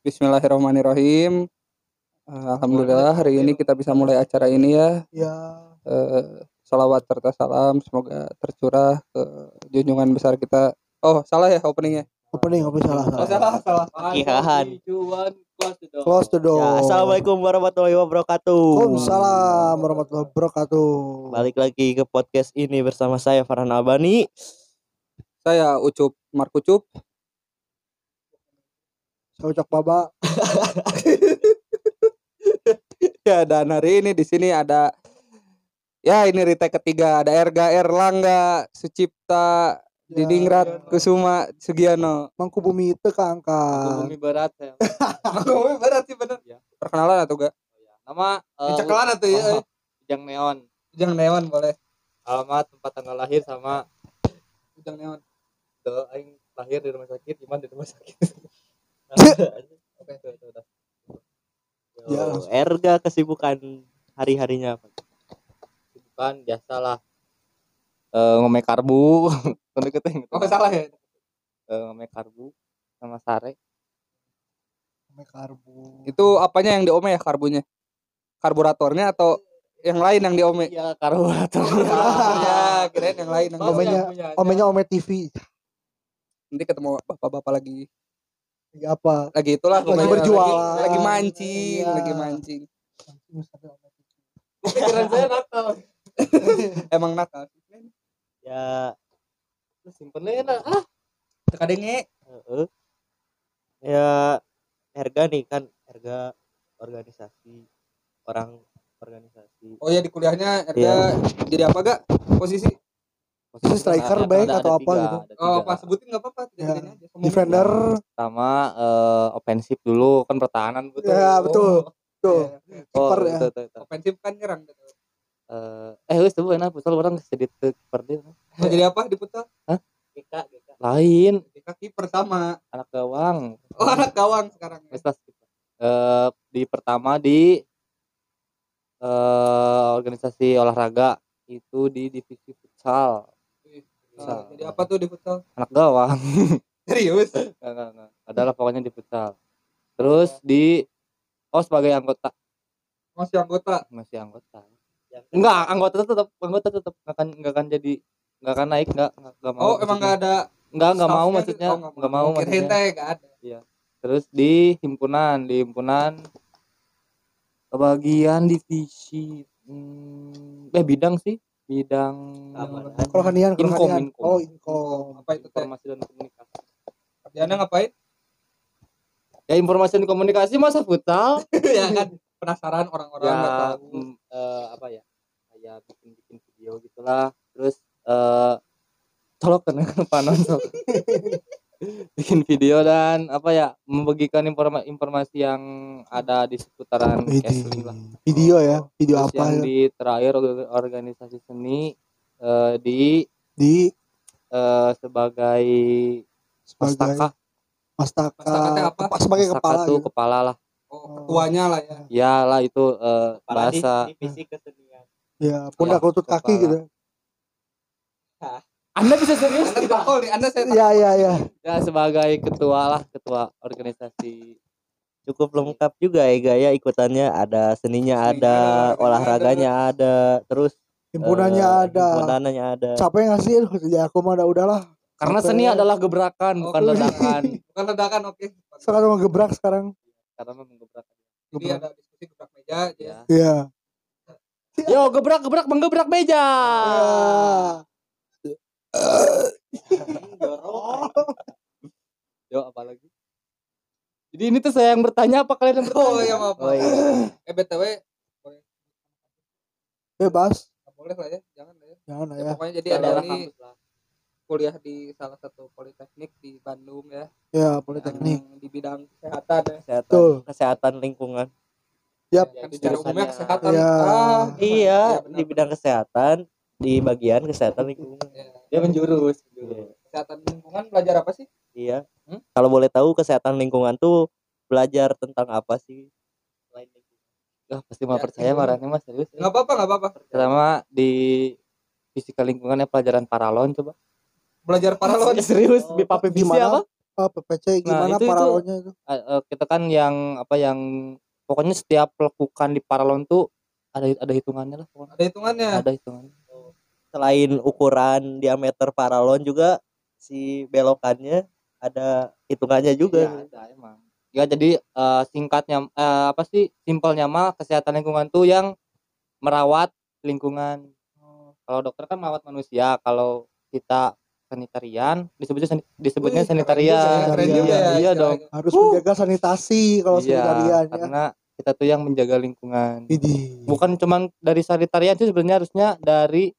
Bismillahirrahmanirrahim. Eh, Alhamdulillah hari ini kita bisa mulai acara ini ya. Ya, Eh, salawat serta salam semoga tercurah ke junjungan besar kita. Oh salah ya openingnya. opening apa salah Oh salah. salah salah. Kihahan. Close the door. Ya, Assalamualaikum warahmatullahi wabarakatuh. Waalaikumsalam warahmatullahi wabarakatuh. Balik lagi ke podcast ini bersama saya Farhan Abani. Saya Ucup Markucup. Ucap baba. Ya dan hari ini di sini ada ya ini retake ketiga ada Erga Erlangga Sucipta Ya, Didingrat Kusuma Sugiano. Mangku bumi itu keangkat. berat ya. Mangkubumi berat sih bener. Ya. Perkenalan atau enggak? Nama eh, Cekalan atau ya? oh, Ujang Neon. Ujang Neon boleh. Alamat tempat tanggal lahir sama Ujang Neon. do aing lahir di rumah sakit, iman di rumah sakit. Oke. Ya. Erga kesibukan hari-harinya apa? Kesibukan biasalah. Eh ngome karbu. Oh salah ya. Eh, ngome karbu sama sare. Sampai karbu. Itu apanya yang diome ya karbunya? Karburatornya atau yang lain yang diome? Iya, karburator. ya, kirain yang lain yang Omenya- diome. Omenya ome TV. Nanti ketemu bapak-bapak lagi Lagi apa? lagi itulah Lagi berjualan. lagi, lagi mancing, Iya. lagi mancing. Pikiran saya nakal. Emang nakal. Ya, lu simpen aja ah. Kadenge Heeh. Ya, Erga nih kan, Erga organisasi orang organisasi. Oh ya di kuliahnya Erga Iya. jadi apa gak posisi? Posisi striker baik atau apa gitu? Oh, pas sebutin nggak apa-apa, Ya. aja. Defender. Pertama eh offensif dulu kan pertahanan betul. Ya, betul. Tuh. Oh, Kiper ya. betul, betul, betul. Ofensif kan nyerang gitu. Eh, eh wis tuh enak futsal orang sedikit kiper dia. Mau jadi apa di futsal? Gika, Gika. Lain, Jika kiper sama. anak gawang. Oh, anak gawang sekarang. ya. Eh di pertama di eh organisasi olahraga itu di divisi futsal. Futsal. nah, jadi apa tuh di futsal? Anak gawang. Serius? Enggak, enggak, enggak. Adalah pokoknya di futsal. Terus di oh sebagai anggota Masih anggota. masih anggota. Enggak, anggota tetap anggota tetap enggak akan enggak akan jadi enggak akan naik enggak enggak, enggak mau. Oh, emang nggak ada enggak enggak mau maksudnya gitu? Oh, enggak mau maksudnya. teh nggak ada. Terus di himpunan, di himpunan kebagian divisi hmm, eh bidang sih, bidang kalian, kalau Inkom, kalian. inkom. Oh, inkom. Apa itu informasi dan komunikasi. Kerjaannya ngapain? Ya informasi dan komunikasi masa futsal? ya kan penasaran orang-orang ya tahu. mm, eh, apa ya kayak bikin bikin video gitulah terus eh colok kan panon sok bikin video dan apa ya membagikan informa informasi yang ada di seputaran Widih. Casling lah Video ya, video terus apa yang ya? di terakhir orga- organisasi seni eh, di Di eh, sebagai pastaka pastaka. Apa? Kepa- sebagai Pastaka kepala. tuh gitu. kepala lah Oh, ketuanya lah ya. ya lah itu eh, bahasa divisi kesenian Ya, pundak Ya, lutut kaki gitu. Anda bisa serius Anda takol nih, Anda saya Ya, ya, ya. ya sebagai ketua lah ketua organisasi cukup lengkap juga ya gaya ikutannya ada seninya Seninya ada ada, olahraganya ada terus Himpunannya eh, ada. himpunannya ada Capek nggak sih? Ya, aku mah udah udahlah. karena seni adalah gebrakan bukan Oh, ledakan bukan ledakan oke. Sekarang mau gebrak sekarang. karena memang gebrakan Jadi ada diskusi gebrak meja aja. ya Iya. yo gebrak gebrak menggebrak meja Ya. yo apalagi jadi ini tuh saya yang bertanya apa kalian yang bertanya Oh iya maaf. oh iya Eh BTW Bebas. nggak boleh lah ya, jangan lah ya. Jangan lah Ya, ya. pokoknya jadi ada ini kuliah di salah satu politeknik di Bandung ya. Ya, politeknik. Yang di bidang kesehatan ya. kesehatan Betul. kesehatan lingkungan Yap. Kan secara umumnya kesehatan. Ya. Ah, iya benar, di bidang kesehatan di bagian kesehatan lingkungan Ya. Dia menjurus Kesehatan lingkungan belajar apa sih? iya Hmm? kalau boleh tahu kesehatan lingkungan tuh belajar tentang apa sih selain lingkungan pasti mau Ya, percaya marahnya mas serius Enggak apa-apa, enggak apa-apa. pertama di fisika lingkungannya pelajaran paralon coba Belajar paralon. serius di papi Gimana? apa apa PPC gimana itu- itu- paralonnya itu Eh, eh, kita kan yang apa yang pokoknya setiap lakukan di paralon tuh ada ada hitungannya lah pokoknya. Ada hitungannya. Ada hitungannya. Selain ukuran diameter paralon juga si belokannya ada hitungannya juga Iya, ada emang. Ya jadi eh, singkatnya eh, apa sih simpelnya mah kesehatan lingkungan tuh yang merawat lingkungan. Kalau dokter kan merawat manusia, kalau kita sanitarian disebutnya disebutnya Wih, keren sanitarian. juga ya, keren Iya, juga ya, iya dong. istilahnya. harus menjaga sanitasi kalau Iya, sanitarian ya karena kita tuh yang menjaga lingkungan. Widih. Bukan cuman dari sanitarian sih sebenarnya harusnya dari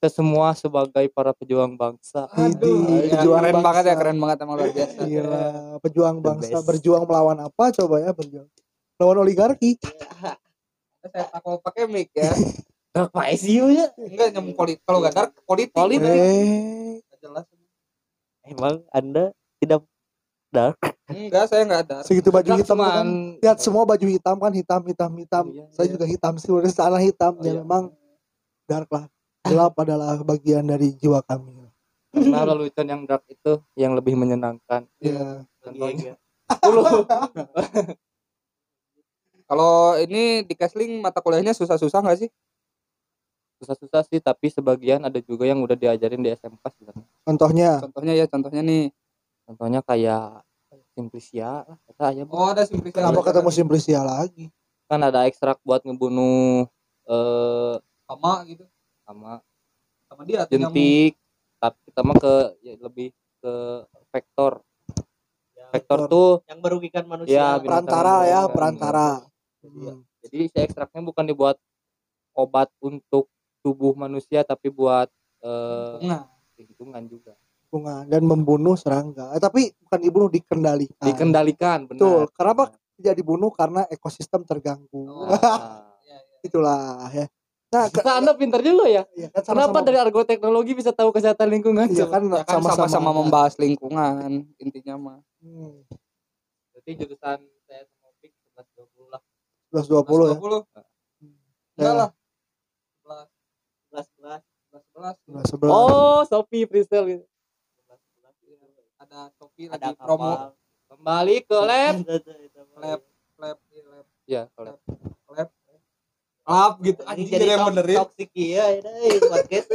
kita semua sebagai para pejuang bangsa. Aduh, Widih, ya, pejuang keren bangsa. banget ya, keren banget emang luar biasa. Gila, pejuang The bangsa best. berjuang melawan apa coba ya berjuang melawan oligarki Saya aku pakai mic ya. Dark ICU ya. Enggak nyambung politik. Kalau enggak dark politik. Politik. eh jelas. emang anda tidak dark Enggak, saya enggak dark. segitu baju Dark hitam kan lihat semua baju hitam kan hitam hitam hitam Iya, saya iya. juga hitam sih udah sana hitam Oh, ya iya. memang dark lah gelap adalah bagian dari jiwa kami karena lelucon yang dark itu yang lebih menyenangkan. ya Contohnya. Kalau ini di Kesling mata kuliahnya susah-susah nggak sih? Susah-susah sih, tapi sebagian ada juga yang udah diajarin di SMK sebenarnya. contohnya Contohnya ya, contohnya nih. Contohnya kayak simplisia lah kata. Oh, ada simplifikasi. kenapa ketemu simplisia lagi kan ada ekstrak buat ngebunuh eh sama gitu sama sama dia jentik tapi kita mah ke ya, lebih ke vektor. Vektor tuh yang merugikan ya manusia. binatang perantara ya perantara. Iya. Hmm. jadi si ekstraknya bukan dibuat obat untuk tubuh manusia tapi buat eh Nah, lingkungan juga. Bunga dan membunuh serangga. Eh, tapi bukan dibunuh dikendalikan. Dikendalikan betul. Benar. kenapa tidak dibunuh? Karena ekosistem terganggu. Oh. Nah, itulah ya nah ke- Nah, anda pintar juga ya ya kan kenapa sama-sama- dari argo teknologi bisa tahu kesehatan lingkungan Iya kan ya kan sama-sama membahas lingkungan intinya mah. Hmm, Berarti jurusan saya sama Opik 11 20 lah 11.20 ya 20. Ya. Enggak lah. 11 11 11 11 Oh, Shopee freestyle gitu. ada ada lagi promo. Kembali ke lab. lab lab iya, lab Ya, ke lab. Lab gitu Anjing jadi yang benerin toksik iya euy podcast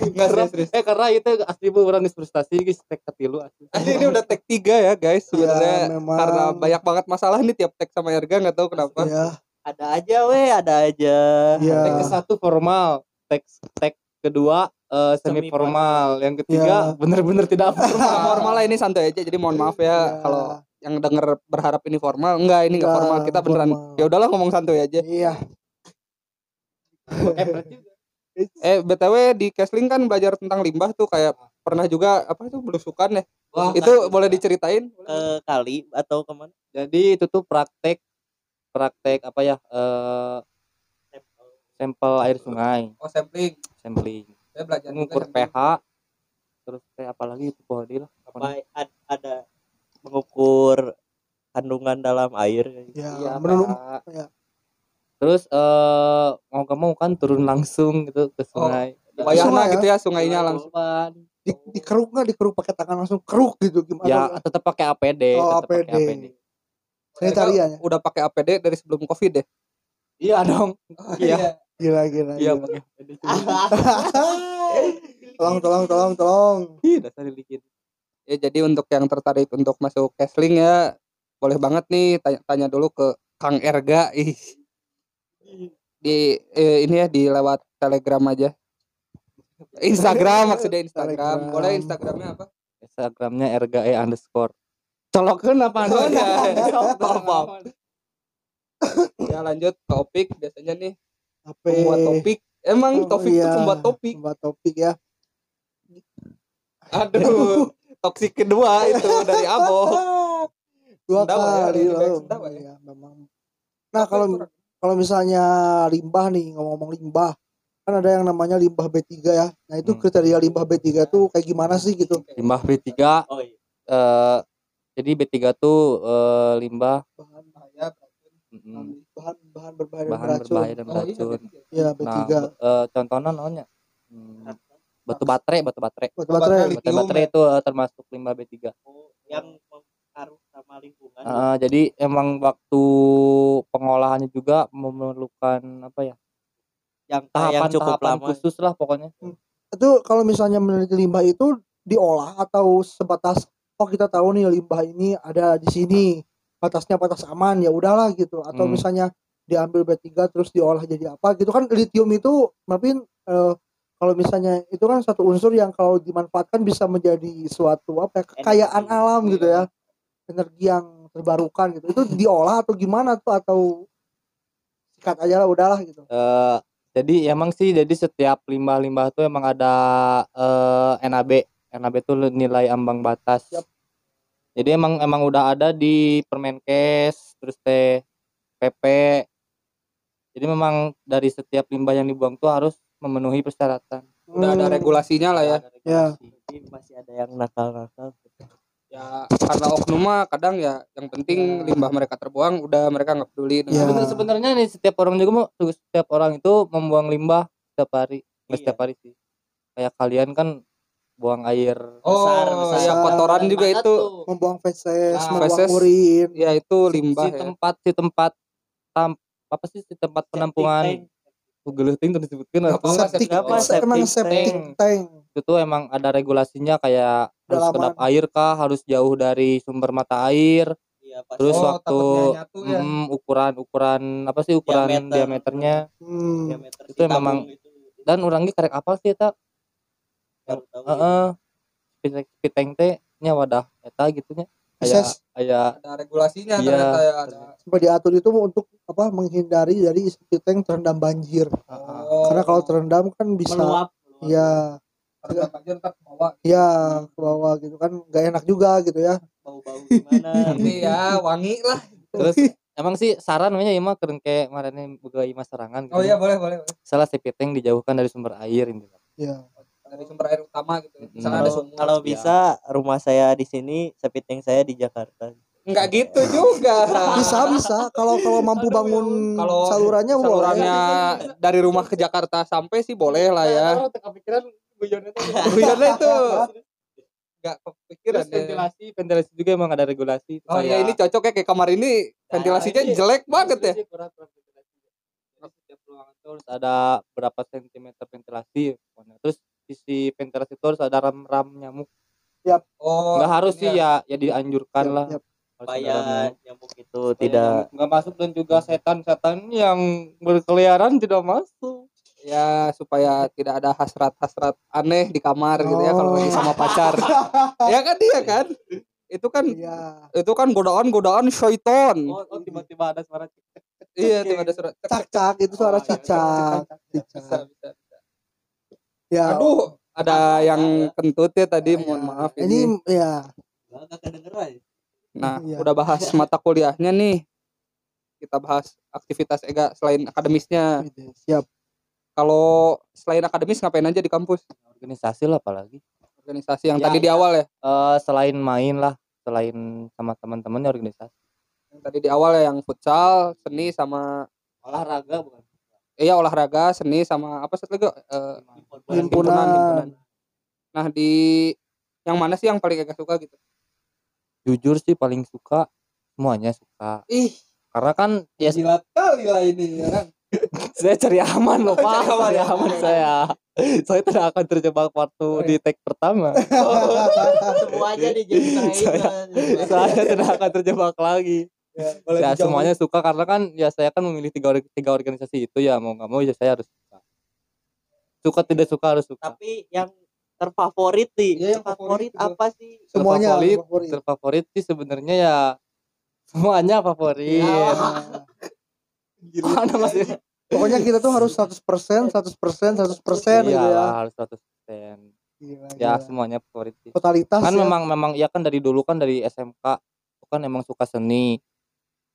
enggak serius Eh karena itu asli bu orang frustasi guys tek katilu asli. Asli ini udah tag 3 ya guys sebenarnya Ya, memang. karena banyak banget masalah nih tiap tag sama Erga nggak tahu kenapa. ya ada aja weh ada aja Iya. Tag ke satu formal, tag tag kedua eh, semi Semi formal, yang ketiga Ya. bener-bener tidak Nah, formal. formal lah ini santai aja jadi mohon maaf ya Ya. kalau yang denger berharap ini formal enggak ini enggak formal kita beneran ya udahlah ngomong santuy aja. Iya. Eh, juga. eh btw di Kesling kan belajar tentang limbah tuh kayak pernah juga apa itu belusukan ya? Wah, itu boleh diceritain? Ke kali atau ke mana? Jadi itu tuh praktek praktek apa ya? eh sampel air sungai, oh sampling. Sampling. saya belajar Mengukur juga pH terus kayak apa lagi itu body lah. Apa ada kandungan dalam air ya Iya, menurut ya. Terus eh mau gak mau kan turun langsung gitu ke sungai. wayahna Sungai ya? gitu ya sungainya langsung Korban. di, dikeruk nggak dikeruk pakai tangan langsung keruk gitu gimana Ya tetap pakai APD, Oh, tetap pakai APD. APD. sanitarian ya udah pakai APD dari sebelum covid deh Iya dong. Iya. gila gila Iya gila. pakai APD. tolong tolong tolong tolong Ih, dasar dikit. ya jadi untuk yang tertarik untuk masuk Kesling ya boleh banget nih tanya, tanya dulu ke Kang Erga. Ih. Di eh, ini ya di lewat Telegram aja. Instagram maksudnya Instagram. Telegram. boleh Instagramnya apa? Instagramnya RGE underscore. Colokkan apa Oh. Apa? ya lanjut. Topik biasanya nih. Pembuat topik. Emang Oh, topik itu iya. pembuat topik? Pembuat topik ya. Aduh. Toksik kedua itu dari Abo dua Sendawa ya, kali lebih baik loh sendawa ya. Iya, memang nah kalau kalau misalnya limbah nih ngomong-ngomong limbah kan ada yang namanya limbah B3 ya nah itu Hmm. kriteria limbah B3 tuh kayak gimana sih gitu Limbah B3 oh iya eh jadi B3 tuh eh, limbah bahan bahaya mm, bahan bahan berbahaya dan bahan beracun berbahaya dan Oh, iya, beracun. B3. ya Nah, B3 eh, contohnya namanya hmm, batu baterai batu baterai Batu Baterai baterai. batu baterai ya? itu eh, termasuk limbah B3 Oh, yang pengaruh sama lingkungan. Eh, jadi emang waktu pengolahannya juga memerlukan apa ya yang yang tahapan cukup tahapan lama. khusus lah pokoknya Itu kalau misalnya meneliti limbah itu diolah atau sebatas oh kita tahu nih limbah ini ada di sini batasnya batas aman ya udahlah gitu atau Hmm. misalnya diambil B3 terus diolah jadi apa gitu kan lithium itu Marvin eh, kalau misalnya itu kan satu unsur yang kalau dimanfaatkan bisa menjadi suatu apa ya, kekayaan Energi. alam gitu ya energi yang terbarukan gitu. Itu diolah atau gimana tuh? Atau sikat aja lah udahlah gitu. Eh, jadi emang sih jadi setiap limbah-limbah tuh emang ada eh, NAB NAB itu nilai ambang batas. Yap. jadi emang emang udah ada di Permenkes terus teh PP jadi memang dari setiap limbah yang dibuang tuh harus memenuhi persyaratan. Udah ada Hmm. regulasinya lah ya. Ada Ya. Jadi masih ada yang nakal-nakal. Ya karena oknum mah kadang ya yang penting limbah mereka terbuang udah mereka nggak peduli Ya. dengan Sebenarnya- sebenarnya nih setiap orang juga mau setiap orang itu membuang limbah setiap hari nggak Iya. setiap hari sih kayak kalian kan buang air Besar, oh besar. ya kotoran juga itu tuh? membuang feses Ah, membuang feses. urin ya itu limbah si ya tempat si tempat tam, apa sih si tempat penampungan Geleting tuh disebutkan apa? Septic Apa, tank. emang septic septic tank. tank itu tuh emang ada regulasinya kayak harus kedap air kah harus jauh dari sumber mata air Iya, pas terus Oh, waktu nyatu ya. mm, ukuran ukuran apa sih ukuran Diameter. diameternya hmm. diameter Itu si memang- itu. dan orangnya karek apa sih heeh speed tank teh nya wadah eta gitu nya aya aya ada regulasinya Iya. ternyata ya ada sampai diatur itu untuk apa menghindari dari tank terendam banjir oh, karena kalau terendam kan bisa meluap. meluap. ya terendam banjir ntar ke bawah ya ke bawah gitu kan nggak enak juga gitu ya Bau-bau gimana? nanti ya wangi lah terus emang sih saran namanya ieu mah keren kayak kemarin boga imah serangan gitu. oh iya boleh boleh boleh. salah tank dijauhkan dari sumber air gitu. ya dari sumber air utama gitu Mm. misalnya ada Kalau sumur kalau ya. bisa rumah saya di sini, septic tank saya di Jakarta. nggak gitu juga bisa bisa kalau kalau mampu bangun Kalau salurannya boleh salurannya dari rumah ke Jakarta sampai sih boleh lah ya kepikiran guyonnya tuh Guyonnya itu nggak kepikiran Terus ya. ventilasi ventilasi juga emang ada regulasi Oh ya ini cocok ya kayak kamar ini ventilasinya ini- jelek banget ya. Kurang- kurang ventilasi. Jadi setiap ruangan itu harus ada berapa sentimeter ventilasi pokoknya. terus sisi ventilasi itu harus ada ram-ram nyamuk Oh. nggak harus sih ya ya dianjurkan Yap, lah yap. Ram Supaya nyamuk. itu Supaya tidak nggak masuk dan juga setan-setan yang berkeliaran tidak masuk Ya supaya tidak ada hasrat-hasrat aneh di kamar gitu ya kalau Oh. lagi sama pacar. ya kan dia kan? Itu kan iya itu kan godaan-godaan syaiton. oh, oh, tiba-tiba ada suara Iya, tiba ada surat. cak-cak itu suara Oh, iya, cicak Bisa, cicak bisa. ya Aduh, ada yang kentut ya tadi, mohon ya. maaf ini ini. ya. Nah, Iya. udah bahas mata kuliahnya nih. Kita bahas aktivitas EGA selain akademisnya. siap Kalau selain akademis ngapain aja di kampus? organisasi lah apalagi Organisasi yang Yang- tadi di awal ya. Eh, selain main lah selain sama teman-teman ya organisasi Yang tadi di awal ya yang futsal, seni sama olahraga bukan iya olahraga, seni sama apa satu lagi? Eh, Himpunan. Nah, di yang mana sih yang paling agak suka gitu? jujur sih paling suka semuanya suka Ih, karena kan ya jilat kali lah ini ya kan. Saya cari aman loh pak. Cari aman, cari ya. aman saya. Saya tidak akan terjebak waktu di tag pertama. Semuanya dijadiin Saya- saya tidak akan terjebak lagi. Ya, boleh ya semuanya suka karena kan ya saya kan memilih tiga tiga organisasi itu ya mau nggak mau ya saya harus suka. Suka tidak suka harus suka. Tapi yang terfavorit nih, Iya, yang favorit favorit apa sih? semuanya Terfavorit, favorit. terfavorit sih sebenarnya ya semuanya favorit. Ya. mana masih pokoknya kita tuh harus 100% 100% 100% gitu ya. harus 100% Gila, ya gila. semuanya favorit sih. Totalitas kan ya. memang memang ya kan dari dulu kan dari SMK kan emang suka seni.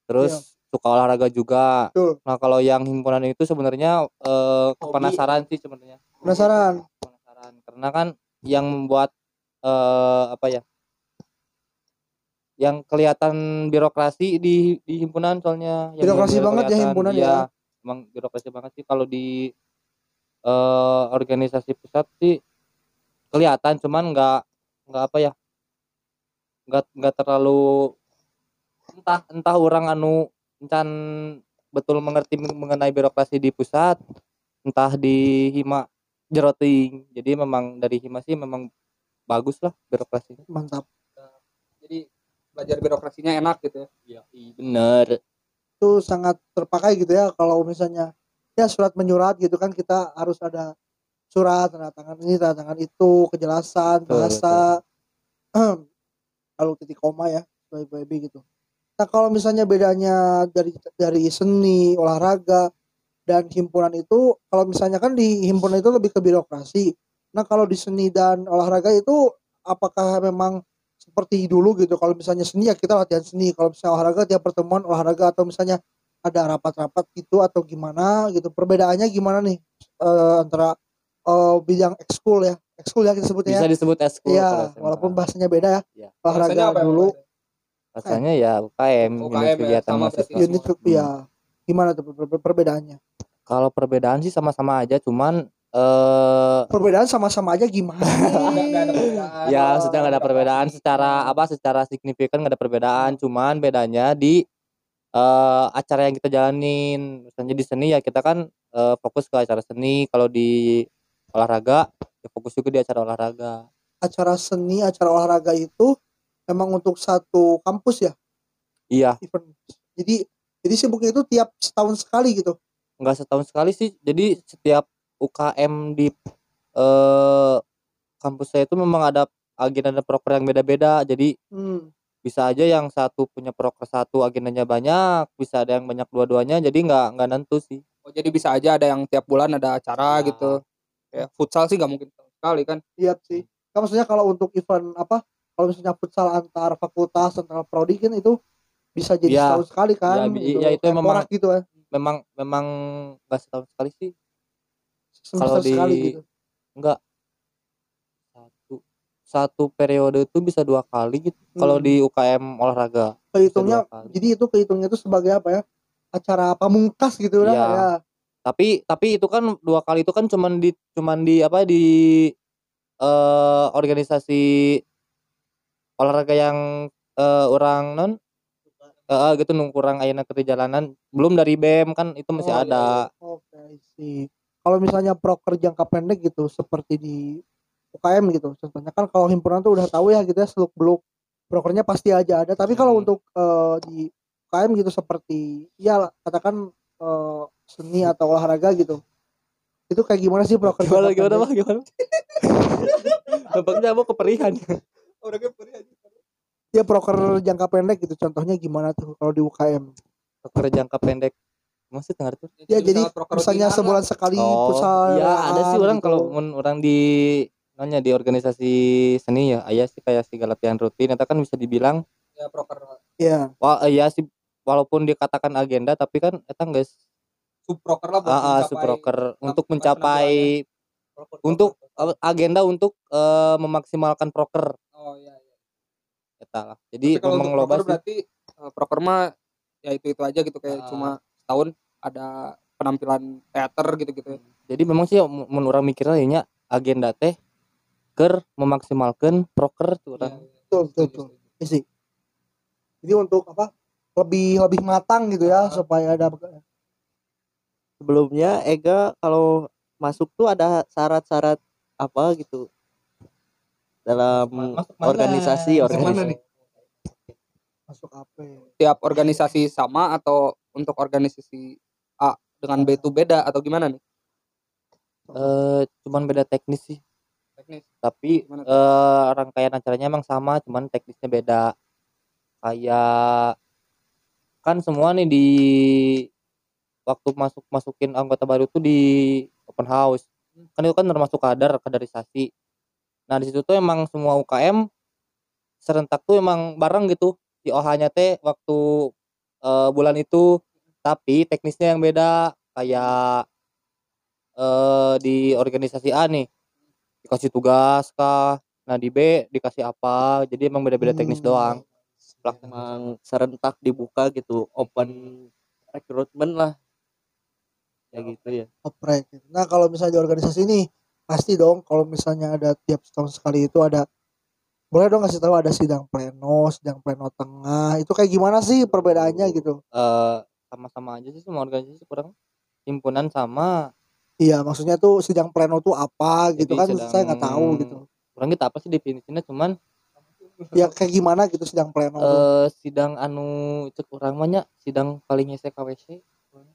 Terus suka olahraga juga. Betul. nah kalau yang himpunan itu sebenarnya eh, penasaran sih sebenarnya. Penasaran. Penasaran karena kan yang membuat eh, apa ya yang kelihatan birokrasi di di himpunan soalnya. Birokrasi banget ya himpunan iya, ya. Emang birokrasi banget sih. Kalau di eh, organisasi pusat sih kelihatan cuman nggak nggak apa ya nggak nggak terlalu entah entah orang anu encan betul mengerti men- mengenai birokrasi di pusat entah di hima jeroting. Jadi memang dari hima sih memang bagus lah birokrasinya. Mantap. Jadi belajar birokrasinya enak gitu ya? Iya bener itu sangat terpakai gitu ya. Kalau misalnya ya surat menyurat gitu kan kita harus ada surat tanda tangan ini tanda tangan itu kejelasan bahasa lalu titik koma ya sebagai baby gitu. Nah kalau misalnya bedanya dari dari seni olahraga dan himpunan itu kalau misalnya kan di himpunan itu lebih ke birokrasi. Nah kalau di seni dan olahraga itu apakah memang seperti dulu gitu kalau misalnya seni ya kita latihan seni kalau misalnya olahraga tiap pertemuan olahraga atau misalnya ada rapat-rapat gitu atau gimana gitu perbedaannya gimana nih eh, antara eh, bidang ekskul ya ekskul ya kita sebutnya bisa ya disebut eskul Iya, kalau SMA. walaupun bahasanya beda ya. Iya. Olahraga Bahasanya apa ya, dulu, Rasanya ya UKM, UKM unit ya, kegiatan sama mahasiswa. unit ya. Gimana tuh per- per- perbedaannya? Kalau perbedaan sih sama-sama aja, cuman eh Perbedaan sama-sama aja gimana? Ada perbedaan. ya Oh, sudah nggak ada perbedaan secara apa secara signifikan nggak ada perbedaan, cuman bedanya di eh acara yang kita jalanin. Misalnya di seni ya kita kan eh, fokus ke acara seni, kalau di olahraga ya fokus juga di acara olahraga. Acara seni, acara olahraga itu memang untuk satu kampus ya, Iya, event. Jadi jadi sibuknya itu tiap setahun sekali gitu. nggak setahun sekali sih. Jadi setiap UKM di eh kampus saya itu memang ada agenda dan proker yang beda-beda. Jadi Hmm. bisa aja yang satu punya proker satu agendanya banyak, bisa ada yang banyak dua-duanya. Jadi nggak nggak nentu sih. Oh, jadi bisa aja ada yang tiap bulan ada acara Ya. gitu ya futsal sih nggak mungkin sekali kan Iya sih. Kan maksudnya kalau untuk event apa? Kalau misalnya futsal antar fakultas, antar prodi kan itu bisa jadi Iya. setahun sekali kan. Iya, bi- iya, itu memang- gitu kan. Memang memang nggak setahun sekali sih. Kalau di sekali gitu. Enggak. Satu satu periode itu bisa dua kali gitu. Kalau Hmm. di UKM olahraga. bisa Kehitungnya jadi itu kehitungnya itu sebagai apa ya? Acara pamungkas gitu lah Iya. ya. Tapi tapi itu kan dua kali itu kan cuman di cuman di apa di eh organisasi olahraga yang eh, orang non eh, gitu nung kurang ayeuna ke jalanan belum dari BEM kan itu masih Oh, iya, ada Oke, sih. Kalau misalnya proker jangka pendek gitu seperti di UKM gitu. Contohnya kan kalau himpunan tuh udah tahu ya gitu ya seluk beluk prokernya pasti aja ada. Tapi kalau Hmm. untuk eh, di UKM gitu seperti ya katakan eh, seni atau olahraga gitu. Itu kayak gimana sih proker gimana jangka gimana pendek? mah gimana Nampaknya mau keperihan Ya proker jangka pendek gitu contohnya gimana tuh kalau di UKM? proker jangka pendek masih tengah tuh Ya jadi misalnya sebulan sekali futsal ya ada sih orang gitu. kalau mun orang di nanya di organisasi seni ya ayah sih kayak si latihan rutin itu kan bisa dibilang ya proker ya. Wah iya sih walaupun dikatakan agenda tapi kan eta guys sub proker lah buat ah, ah, mencapai subroker untuk mencapai proker- untuk proker. agenda untuk eh, memaksimalkan proker. Oh iya iya. Eta lah. Jadi Tapi kalau memang untuk loba proker sih berarti eh, proker mah ya itu itu aja gitu kayak Ah. cuma setahun ada penampilan teater gitu-gitu jadi memang sih mun mun orang mikirnya nya agenda teh ker memaksimalkan proker tuh Iya, orang iya. betul betul, betul. Iya sih. Jadi untuk apa? Lebih lebih matang gitu ya supaya ada sebelumnya Ega kalau masuk tuh ada syarat-syarat apa gitu dalam Masuk mana? organisasi Masuk organisasi mana nih? masuk apa? ya? tiap organisasi sama atau untuk organisasi dengan B itu beda atau gimana nih? Eh cuman beda teknis sih. Teknis? Tapi Gimana eh rangkaian acaranya emang sama cuman teknisnya beda. Kayak kan semua nih di waktu masuk masukin anggota baru tuh di open house. Kan itu kan termasuk kadar kaderisasi. Nah di situ tuh emang semua UKM serentak tuh emang bareng gitu. Di OH-nya teh waktu eh, bulan itu tapi teknisnya yang beda kayak eh di organisasi A nih dikasih tugas kah nah di B dikasih apa jadi emang beda-beda teknis Hmm. doang emang serentak dibuka gitu open recruitment lah ya gitu ya Oprek. Nah kalau misalnya di organisasi ini pasti dong kalau misalnya ada tiap setahun sekali itu ada boleh dong kasih tahu ada sidang pleno, sidang pleno tengah. Itu kayak gimana sih perbedaannya gitu? eh sama-sama aja sih semua organisasi kurang himpunan sama Iya, maksudnya tuh sidang pleno tuh apa gitu Jadi kan sidang- saya nggak tahu gitu. kurang kita apa sih definisinya cuman Ya kayak gimana gitu sidang pleno tuh. eh sidang anu cek orang banyak sidang paling hese KWC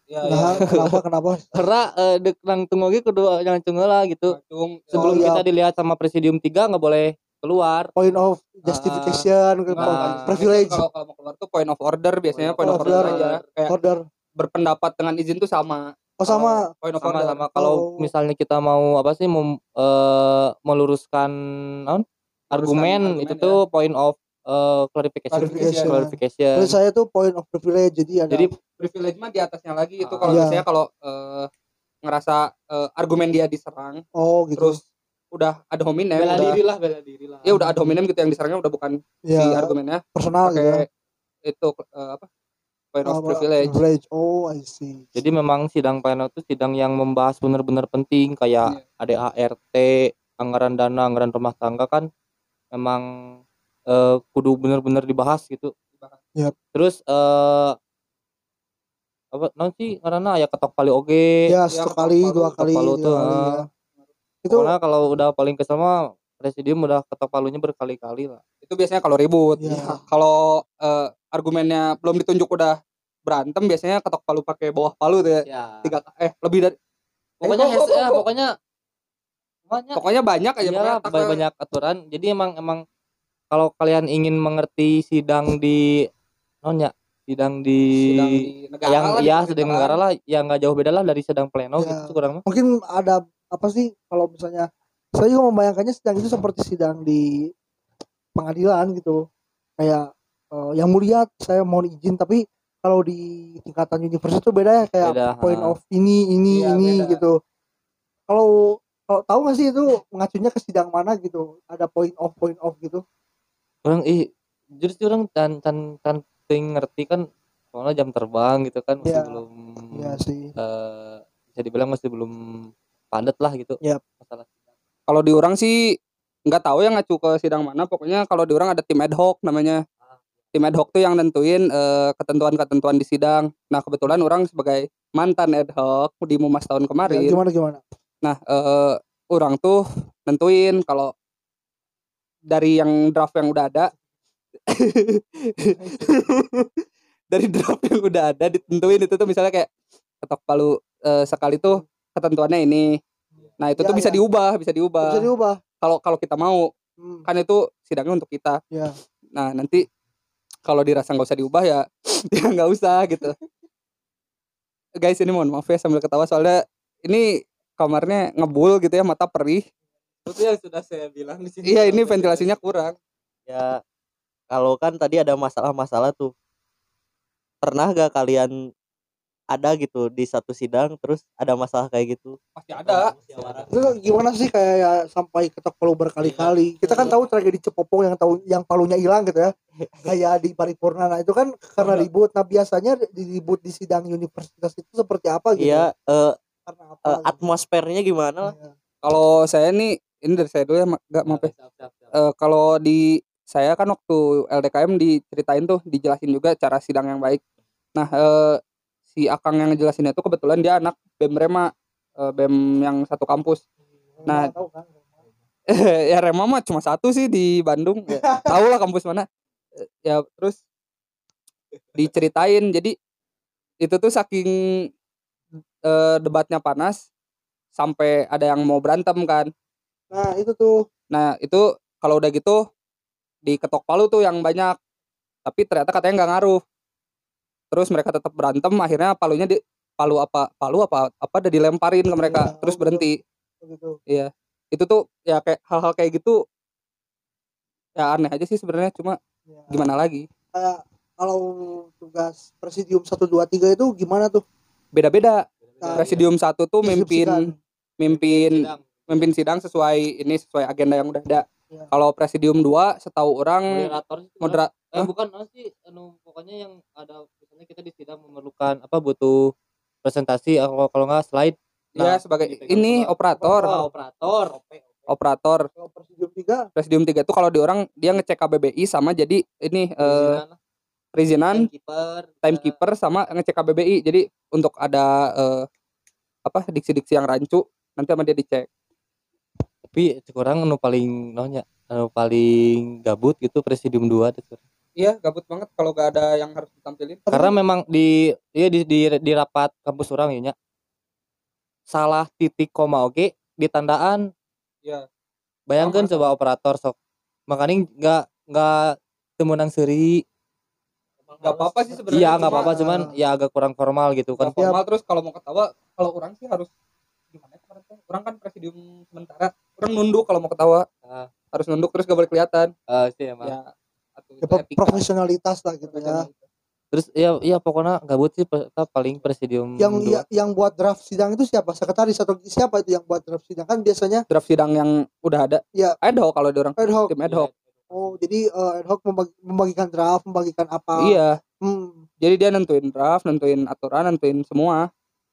ya, Nah, kenapa kenapa? karena eh dek nang tunggu ge kudu jangan tunggu lah gitu sebelum Oh, iya. kita dilihat sama presidium 3 nggak boleh keluar Point of justification, gitu, nah, privilege, kalau kalau mau keluar tuh point of order biasanya Point point of order, order. aja kayak order. berpendapat dengan izin tuh sama Oh sama. point of sama order sama kalau Oh. misalnya kita mau apa sih mau eh, meluruskan naon? argumen argumen, itu ya. tuh point of eh, clarification Clarification. clarification. Terus saya tuh point of privilege jadi ada jadi privilege mah di atasnya lagi itu Ah. kalau Iya. biasanya kalau eh, ngerasa eh, argumen dia diserang oh gitu. terus udah ada hominem bela udah, diri lah bela diri lah ya udah ada hominem gitu yang diserangnya udah bukan si ya argumennya personal gitu. ya. pakai itu eh, apa point of Apa, privilege privilege. Oh, I see. jadi memang sidang pleno itu sidang yang membahas benar-benar penting kayak Iya. ADART anggaran dana anggaran rumah tangga kan memang eh, kudu benar-benar dibahas gitu. Yap. terus eh apa non sih karena ya ketok palu oge ya ya, sekali ketok palu, dua ketok kali palu tiga tuh, kali, ya. Itu Pokoknya kalau udah paling kesel mah presidium udah ketok palunya berkali-kali lah. Itu biasanya kalau ribut. Iya. kalau eh, argumennya belum ditunjuk udah berantem biasanya ketok palu pakai bawah palu tuh ya. Ya tiga eh lebih dari pokoknya Eh, kok- hes- kok- kok- pokoknya banyak pokoknya banyak aja Iyalah, pokoknya ba- banyak aturan. Jadi emang emang kalau kalian ingin mengerti sidang di nonnya sidang di, sidang di negara yang lah, di ya sedang negara lah. yang nggak jauh beda lah dari sedang pleno Ya. gitu kurang mungkin ada apa sih kalau misalnya saya juga membayangkannya sidang itu seperti sidang di pengadilan gitu kayak eh, yang mulia saya mohon izin tapi kalau di tingkatan universitas itu beda ya kayak Beda, point ha. of ini ini Iya, ini beda. gitu kalau kalau tahu nggak sih itu mengacunya ke sidang mana gitu ada point of point of gitu orang ih sih orang tan tan tan ting ngerti kan soalnya jam terbang gitu kan masih Iya. belum Iya sih eh, bisa dibilang masih belum padat lah gitu masalah kalau di orang sih nggak tahu yang ngacu ke sidang mana. Pokoknya kalau di orang ada tim ad hoc namanya. Tim ad hoc tuh yang nentuin eh, ketentuan-ketentuan di sidang. Nah kebetulan orang sebagai mantan ad hoc di mumas tahun Ya, kemarin gimana gimana? nah eh, orang tuh nentuin kalau dari yang draft yang udah ada dari draft yang udah ada ditentuin. Itu tuh misalnya kayak ketok palu eh, sekali tuh ketentuannya ini. Nah itu Ya, tuh bisa ya. diubah bisa diubah. Bisa diubah. Kalau kalau kita mau Hmm, kan itu sidangnya untuk kita. Ya nah nanti kalau dirasa nggak usah diubah ya ya nggak usah gitu. Guys ini mohon maaf ya sambil ketawa soalnya ini kamarnya ngebul gitu ya mata perih. Itu yang sudah saya bilang di sini. Iya ini ventilasinya kurang. Ya kalau kan tadi ada masalah-masalah tuh. Pernah gak kalian ada gitu di satu sidang terus ada masalah kayak gitu. Pasti ada. Itu gimana sih kayak ya, sampai ketok palu berkali-kali? Kita kan tahu tragedi Cepopong yang tahu yang palunya hilang gitu ya. Kayak di paripurna. Nah itu kan karena ribut. Nah biasanya di ribut di sidang universitas itu seperti apa gitu? Iya eh, karena apa gitu. atmosfernya gimana lah? Iya. kalau saya nih ini dari saya dulu ya nggak maaf ya. Eh, kalau di saya kan waktu LDKM diceritain tuh dijelasin juga cara sidang yang baik. Nah eh, si Akang yang ngejelasin itu kebetulan dia anak BEM Rema eh, BEM yang satu kampus. Nah, Nggak tahu kan ya Rema mah cuma satu sih di Bandung ya, tahu lah kampus mana. Ya terus diceritain jadi itu tuh saking eh, debatnya panas sampai ada yang mau berantem kan. Nah itu tuh. Nah itu kalau udah gitu di ketok palu tuh yang banyak tapi ternyata katanya nggak ngaruh terus mereka tetap berantem akhirnya palunya di palu apa palu apa apa udah dilemparin ke mereka Iya, terus berhenti gitu Iya. Itu tuh ya kayak hal-hal kayak gitu ya aneh aja sih sebenarnya cuma Ya. gimana lagi? kayak kalau tugas presidium 1 2 3 itu gimana tuh Beda-beda. Nah, Presidium satu tuh mimpin mimpin mimpin sidang sesuai ini sesuai agenda yang udah ada. Iya. Kalau presidium 2 setahu orang moderator sih modera eh, bukan sih anu pokoknya yang ada misalnya kita di sidang memerlukan apa butuh presentasi atau kalau nggak slide. Ya sebagai ini operator. Oh, operator. Operator. Kalau Presidium 3 Presidium 3 tuh kalau di orang dia ngecek KBBI sama jadi ini eh perizinan timekeeper timekeeper sama ngecek KBBI jadi untuk ada eh, apa diksi-diksi yang rancu nanti sama dia dicek. Tapi kurang anu paling nonya anu paling gabut gitu presidium 2 tuh. Iya gabut banget kalau gak ada yang harus ditampilin. Karena memang di iya di, di, di rapat kampus orang ya salah titik koma oke? Di tandaan. Iya. bayangkan Sama, coba operator sok. Makanya nggak nggak temenang seri. Nggak apa-apa sih sebenarnya iya nggak apa-apa cuman eh, ya agak kurang formal gitu kan. formal terus kalau mau ketawa kalau orang sih harus gimana ya kemarin tuh? Orang kan presidium sementara. Orang nunduk kalau mau ketawa. Ah. harus nunduk terus gak boleh kelihatan. Eh, sih emang. Ya atau ya, etika. profesionalitas lah gitu ya. terus ya iya pokoknya gabut sih pe- kita paling presidium Yang ya, yang buat draft sidang itu siapa? Sekretaris atau siapa itu yang buat draft sidang? Kan biasanya draft sidang yang udah ada Iya. ad hoc kalau di orang ad hoc. tim ad hoc Oh, jadi eh, ad hoc membagi- membagikan draft, membagikan apa? iya Hmm. jadi dia nentuin draft nentuin aturan nentuin semua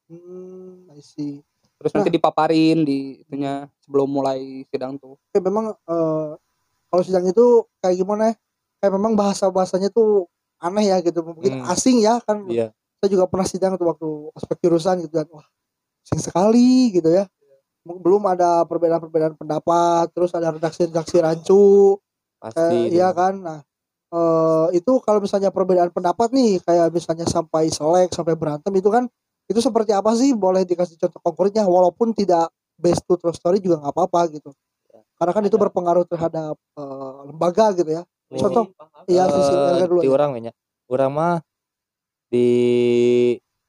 Hmm, I see. terus nanti dipaparin di itunya sebelum mulai sidang tuh Kayak memang eh, kalau sidang itu kayak gimana ya? Kayak memang bahasa bahasanya tuh aneh ya gitu, mungkin Hmm. asing ya kan. iya Saya juga pernah sidang tuh waktu aspek jurusan gitu dan wah asing sekali gitu ya. Belum ada perbedaan-perbedaan pendapat, terus ada redaksi-redaksi rancu, pasti Eh, iya kan nah eh, itu kalau misalnya perbedaan pendapat nih kayak misalnya sampai selek sampai berantem itu kan itu seperti apa sih boleh dikasih contoh konkretnya walaupun tidak based to true story juga nggak apa-apa gitu karena kan itu berpengaruh terhadap eh, lembaga gitu ya. Contoh iya Eh, dulu di orang ya orang mah di